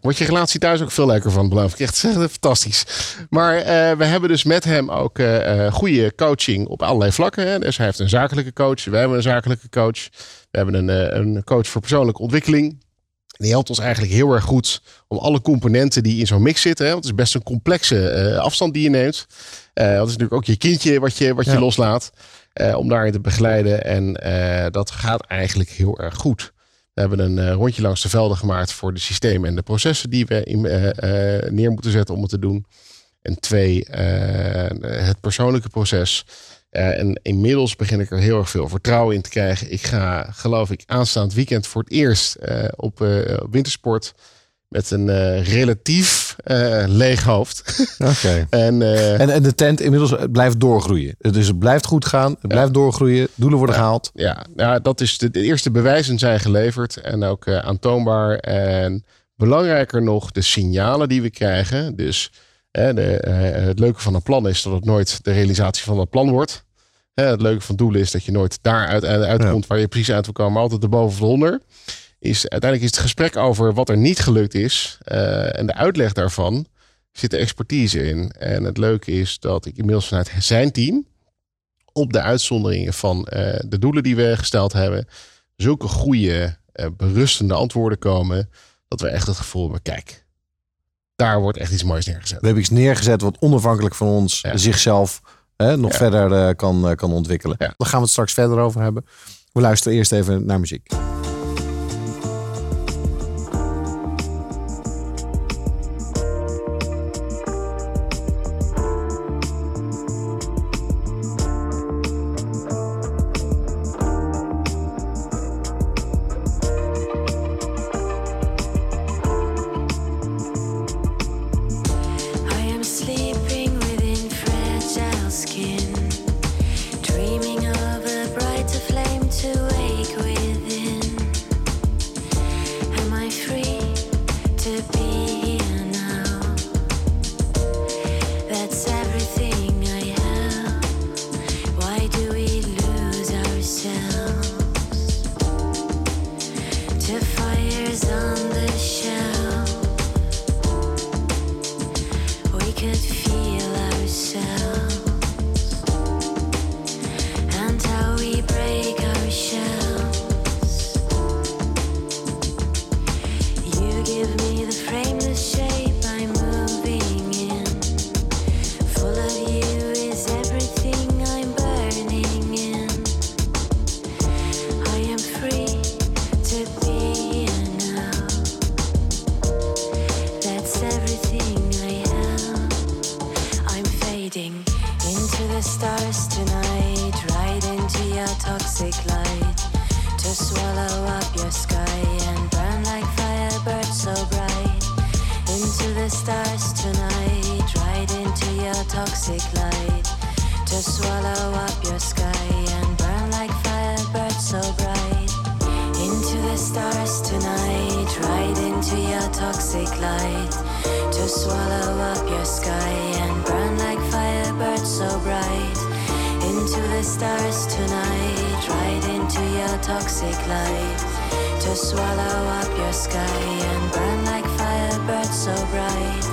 Wordt je relatie thuis ook veel leuker van, beloof ik. Echt fantastisch. Maar we hebben dus met hem ook goede coaching op allerlei vlakken. Hè? Dus hij heeft een zakelijke coach, wij hebben een zakelijke coach. We hebben een, een coach voor persoonlijke ontwikkeling. Die helpt ons eigenlijk heel erg goed om alle componenten die in zo'n mix zitten. Hè, want het is best een complexe eh, afstand die je neemt. Eh dat is natuurlijk ook je kindje wat je, wat je Ja. loslaat. eh, om daarin te begeleiden. En dat gaat eigenlijk heel erg goed. We hebben een rondje langs de velden gemaakt voor de systemen en de processen die we in, neer moeten zetten om het te doen. En twee, het persoonlijke proces. Eh, en inmiddels begin ik er heel erg veel vertrouwen in te krijgen. Ik ga, geloof ik, aanstaand weekend voor het eerst eh, op eh, wintersport. Met een relatief leeg hoofd. Oké. en, En, en de tent inmiddels blijft doorgroeien. Dus het blijft goed gaan, het blijft doorgroeien, doelen worden gehaald. Ja, nou, dat is de, de eerste bewijzen zijn geleverd en ook aantoonbaar. En belangrijker nog, de signalen die we krijgen. Dus de, eh, het leuke van een plan is dat het nooit de realisatie van dat plan wordt. Het leuke van doelen is dat je nooit daar uit, uit- uitkomt waar je precies uit wil komen, maar altijd erboven of eronder. Is, uiteindelijk is het gesprek over wat er niet gelukt is eh, en de uitleg daarvan zit de expertise in. En het leuke is dat ik inmiddels vanuit zijn team op de uitzonderingen van eh, de doelen die we gesteld hebben, zulke goede, berustende antwoorden komen, dat we echt het gevoel hebben, kijk, daar wordt echt iets moois neergezet. We hebben iets neergezet wat onafhankelijk van ons zichzelf hè, nog Ja. verder eh, kan, eh, kan ontwikkelen. Daar gaan we het straks verder over hebben. We luisteren eerst even naar muziek. toxic light to swallow up your sky and burn like firebirds so bright. Into the stars tonight, right into your toxic light to swallow up your sky and burn like firebirds so bright. Into the stars tonight, right into your toxic light to swallow up your sky and burn like firebirds so bright. Into the stars toxic light to swallow up your sky and burn like firebirds so bright.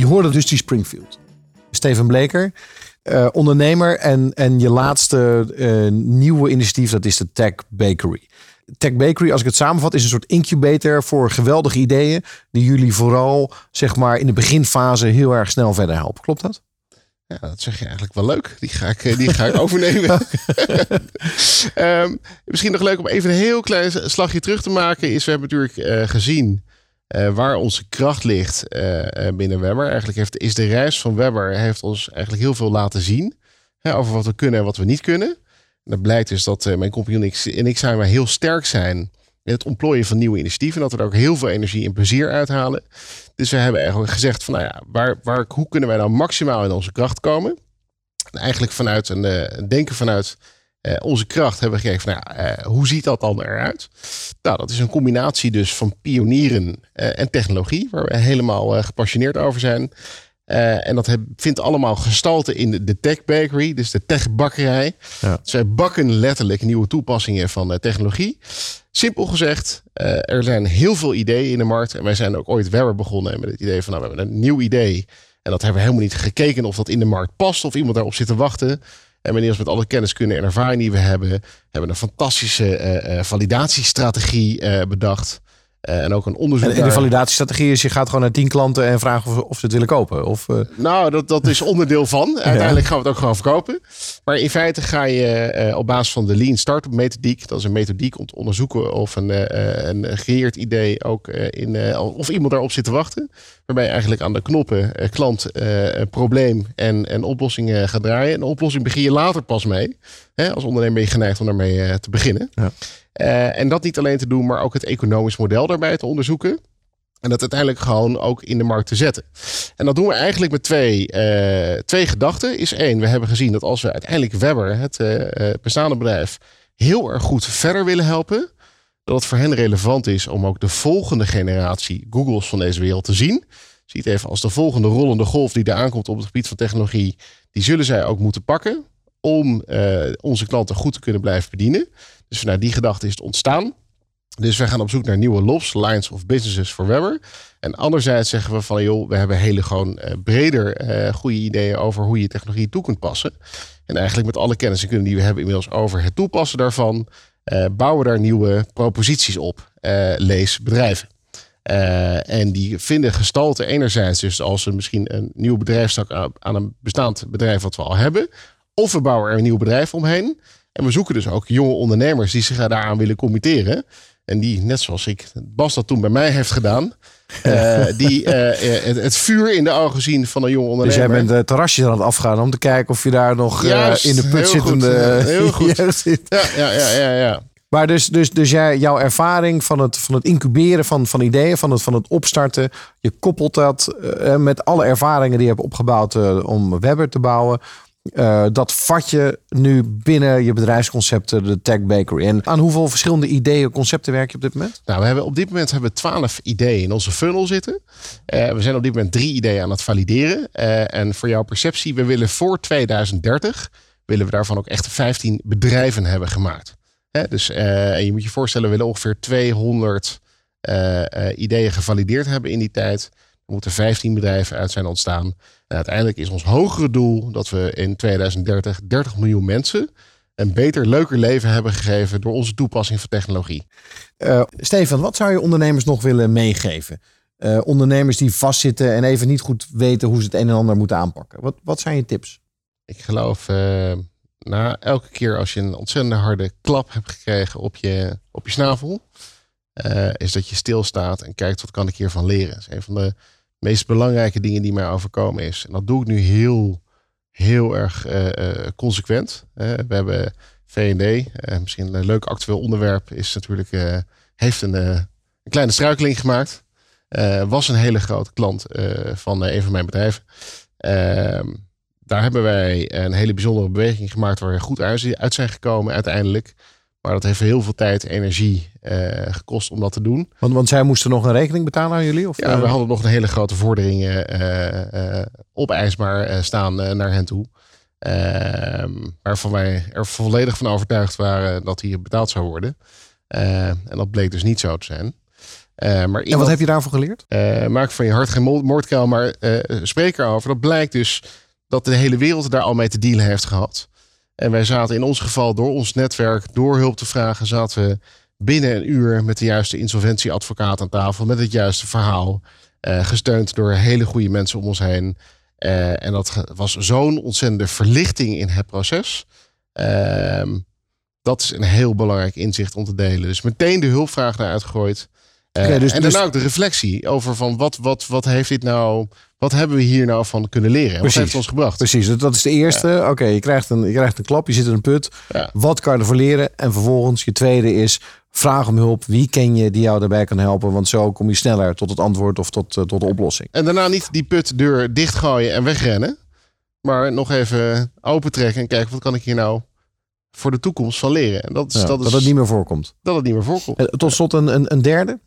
je hoorde dus die Springfield. Steven Bleker, eh, ondernemer en, en je laatste eh, nieuwe initiatief, dat is de Tech Bakery. Tech Bakery, als ik het samenvat, is een soort incubator voor geweldige ideeën. Die jullie vooral zeg maar, in de beginfase heel erg snel verder helpen. Klopt dat? Ja, dat zeg je eigenlijk wel leuk. Die ga ik, eh, die ga ik overnemen. Ehm, misschien nog leuk om even een heel klein slagje terug te maken. Is we hebben natuurlijk gezien eh, waar onze kracht ligt eh, eh, binnen Webber. Eigenlijk heeft, is de reis van Webber heeft ons eigenlijk heel veel laten zien. Hè, over wat we kunnen en wat we niet kunnen. En dat blijkt dus dat mijn compagnon en ik, en zijn heel sterk zijn in het ontplooien van nieuwe initiatieven. Dat we er ook heel veel energie en plezier uithalen. Dus we hebben eigenlijk gezegd van nou ja, waar, waar, hoe kunnen wij nou maximaal in onze kracht komen? En eigenlijk vanuit een denken vanuit eh, onze kracht hebben we gekeken van nou, hoe ziet dat dan eruit? Nou, dat is een combinatie dus van pionieren eh, en technologie, waar we helemaal gepassioneerd over zijn. En dat heb- vindt allemaal gestalte in de, de Tech Bakery, dus de techbakkerij. Ja. Dus wij bakken letterlijk nieuwe toepassingen van technologie. Simpel gezegd, er zijn heel veel ideeën in de markt. En wij zijn ook ooit Webber begonnen met het idee van, nou, we hebben een nieuw idee. En dat hebben we helemaal niet gekeken of dat in de markt past of iemand daarop zit te wachten. En wanneer met alle kenniskunde en ervaring die we hebben, hebben we een fantastische eh, eh, validatiestrategie eh, bedacht. Eh, en ook een onderzoek. En, en de validatiestrategie is, je gaat gewoon naar tien klanten en vragen of, of ze het willen kopen. Of, eh, Nou, dat, dat is onderdeel van. Uiteindelijk gaan we het ook gewoon verkopen. Maar in feite ga je eh, op basis van de Lean Startup methodiek, dat is een methodiek om te onderzoeken of een, een idee ook in, of iemand daarop zit te wachten. Waarbij je eigenlijk aan de knoppen klant, probleem en, en oplossing gaat draaien. En de oplossing begin je later pas mee. Hè, als ondernemer ben je geneigd om daarmee te beginnen. Ja. Eh, en dat niet alleen te doen, maar ook het economisch model daarbij te onderzoeken. En dat uiteindelijk gewoon ook in de markt te zetten. En dat doen we eigenlijk met twee, eh, twee gedachten. Is één, we hebben gezien dat als we uiteindelijk Webber, het eh, bestaande bedrijf, heel erg goed verder willen helpen. Dat het voor hen relevant is om ook de volgende generatie Googles van deze wereld te zien. Ziet even als de volgende rollende golf die er aankomt op het gebied van technologie. Die zullen zij ook moeten pakken om onze klanten goed te kunnen blijven bedienen. Dus vanuit die gedachte is het ontstaan. Dus wij gaan op zoek naar nieuwe LOBs, Lines of Businesses voor Webber. En anderzijds zeggen we van, joh, we hebben hele gewoon eh, breder eh, goede ideeën over hoe je technologie toe kunt passen. En eigenlijk met alle kennis en kunde die we hebben inmiddels over het toepassen daarvan, eh, bouwen we daar nieuwe proposities op. Lees bedrijven. En die vinden gestalte enerzijds dus als een, misschien een nieuw bedrijfstak aan een bestaand bedrijf wat we al hebben. Of we bouwen er een nieuw bedrijf omheen. En we zoeken dus ook jonge ondernemers die zich daaraan willen committeren. En die, net zoals ik, Bas dat toen bij mij heeft gedaan. eh, die eh, het, het vuur in de ogen zien van een jonge dus ondernemer. jij bent de terrasjes aan het afgaan om te kijken of je daar nog Juist, in de put heel zittende... goed, heel goed. Ja, zit. Ja, ja, ja, ja, ja. Maar dus, dus, dus jij, jouw ervaring van het, van het incuberen van, van ideeën, van het, van het opstarten, je koppelt dat met alle ervaringen die je hebt opgebouwd om Webber te bouwen. Eh, dat vat je nu binnen je bedrijfsconcepten, de Tech Bakery. En aan hoeveel verschillende ideeën, concepten werk je op dit moment? Nou, we hebben op dit moment hebben we 12 ideeën in onze funnel zitten. Eh, we zijn op dit moment drie ideeën aan het valideren. Eh, en voor jouw perceptie, we willen voor 2030 willen we daarvan ook echt 15 bedrijven hebben gemaakt. Hè, dus je moet je voorstellen, we willen ongeveer 200 eh, eh, ideeën gevalideerd hebben in die tijd. Er moeten 15 bedrijven uit zijn ontstaan. En uiteindelijk is ons hogere doel dat we in 2030 30 miljoen mensen een beter, leuker leven hebben gegeven door onze toepassing van technologie. Stefan, wat zou je ondernemers nog willen meegeven? Eh, ondernemers die vastzitten en even niet goed weten hoe ze het een en ander moeten aanpakken. Wat, wat zijn je tips? Ik geloof, eh, na elke keer als je een ontzettend harde klap hebt gekregen op je, op je snavel, is dat je stilstaat en kijkt wat kan ik hiervan leren. Dat is een van de meest belangrijke dingen die mij overkomen is. En dat doe ik nu heel, heel erg eh, eh, consequent. We hebben V&D, eh, misschien een leuk actueel onderwerp, is natuurlijk, heeft een, een kleine struikeling gemaakt. Was een hele grote klant van een van mijn bedrijven. Ehm, daar hebben wij een hele bijzondere beweging gemaakt waar we goed uit zijn gekomen uiteindelijk. Maar dat heeft heel veel tijd en energie gekost om dat te doen. Want, want zij moesten nog een rekening betalen aan jullie? Of, Ja, eh, we hadden nog een hele grote vordering eh, eh, opeisbaar eh, staan eh, naar hen toe. Ehm, waarvan wij er volledig van overtuigd waren dat die betaald zou worden. Eh, en dat bleek dus niet zo te zijn. Eh, maar En wat heb je daarvoor geleerd? eh, maak van je hart geen mo- moordkuil, maar eh, spreek erover. Dat blijkt dus dat de hele wereld daar al mee te dealen heeft gehad. En wij zaten in ons geval door ons netwerk, door hulp te vragen, zaten we binnen een uur met de juiste insolventieadvocaat aan tafel, met het juiste verhaal. eh, gesteund door hele goede mensen om ons heen. Eh, en dat was zo'n ontzettende verlichting in het proces. Ehm, dat is een heel belangrijk inzicht om te delen. Dus meteen de hulpvraag daaruit gegooid. Eh, dus- en dus- daarna ook de reflectie over van wat, wat, wat heeft dit nou, wat hebben we hier nou van kunnen leren? En Wat heeft het ons gebracht? Precies, dat- dat is de eerste. Oké, je, krijgt een, je krijgt een klap, je zit in een put. Ja. Wat kan je ervoor leren? En vervolgens, je tweede is, vraag om hulp. Wie ken je die jou daarbij kan helpen? Want zo kom je sneller tot het antwoord of tot, eh, tot de oplossing. En daarna niet die putdeur dichtgooien en wegrennen. Maar nog even opentrekken en kijken wat kan ik hier nou voor de toekomst van leren. En dat is, Ja, dat, is dat het niet meer voorkomt. dat het niet meer voorkomt. En tot slot een, een, een derde.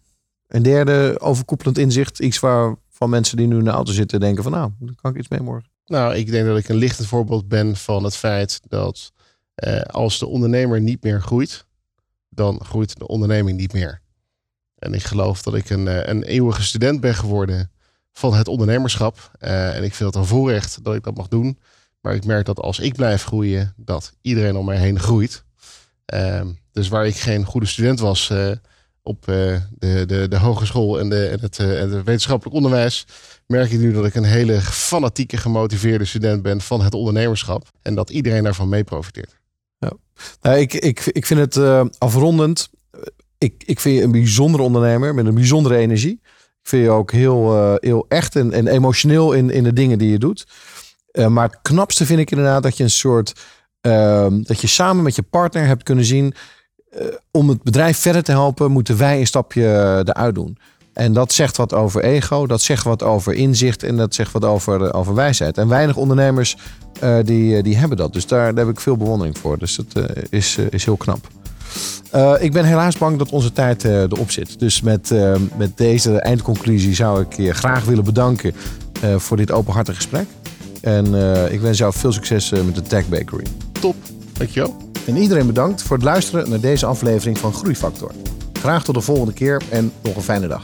Een derde overkoepelend inzicht. Iets waar van mensen die nu in de auto zitten denken van nou, daar kan ik iets mee morgen. Nou, ik denk dat ik een lichtend voorbeeld ben van het feit dat eh, als de ondernemer niet meer groeit, dan groeit de onderneming niet meer. En ik geloof dat ik een, eh, een eeuwige student ben geworden van het ondernemerschap. Eh, en ik vind het een voorrecht dat ik dat mag doen. Maar ik merk dat als ik blijf groeien, dat iedereen om mij heen groeit. Ehm, dus waar ik geen goede student was eh, op de, de, de hogeschool en, de, en, het, en het wetenschappelijk onderwijs, merk ik nu dat ik een hele fanatieke, gemotiveerde student ben van het ondernemerschap. En dat iedereen daarvan mee profiteert. Nou, ik, ik, ik vind het eh, afrondend. Ik, ik vind je een bijzondere ondernemer met een bijzondere energie. Ik vind je ook heel, eh, heel echt en, en emotioneel in, in de dingen die je doet. Eh, maar het knapste vind ik inderdaad dat je een soort. ehm, dat je samen met je partner hebt kunnen zien. om het bedrijf verder te helpen, moeten wij een stapje eruit doen. En dat zegt wat over ego, dat zegt wat over inzicht en dat zegt wat over, eh, over wijsheid. En weinig ondernemers eh, die, eh, die hebben dat. Dus daar, daar heb ik veel bewondering voor. Dus dat is, is heel knap. Ik ben helaas bang dat onze tijd erop zit. Dus met, met deze eindconclusie zou ik je graag willen bedanken voor dit openhartige gesprek. En ik wens jou veel succes met de Tech Bakery. Top, dankjewel. En iedereen bedankt voor het luisteren naar deze aflevering van Groeifactor. Graag tot de volgende keer en nog een fijne dag.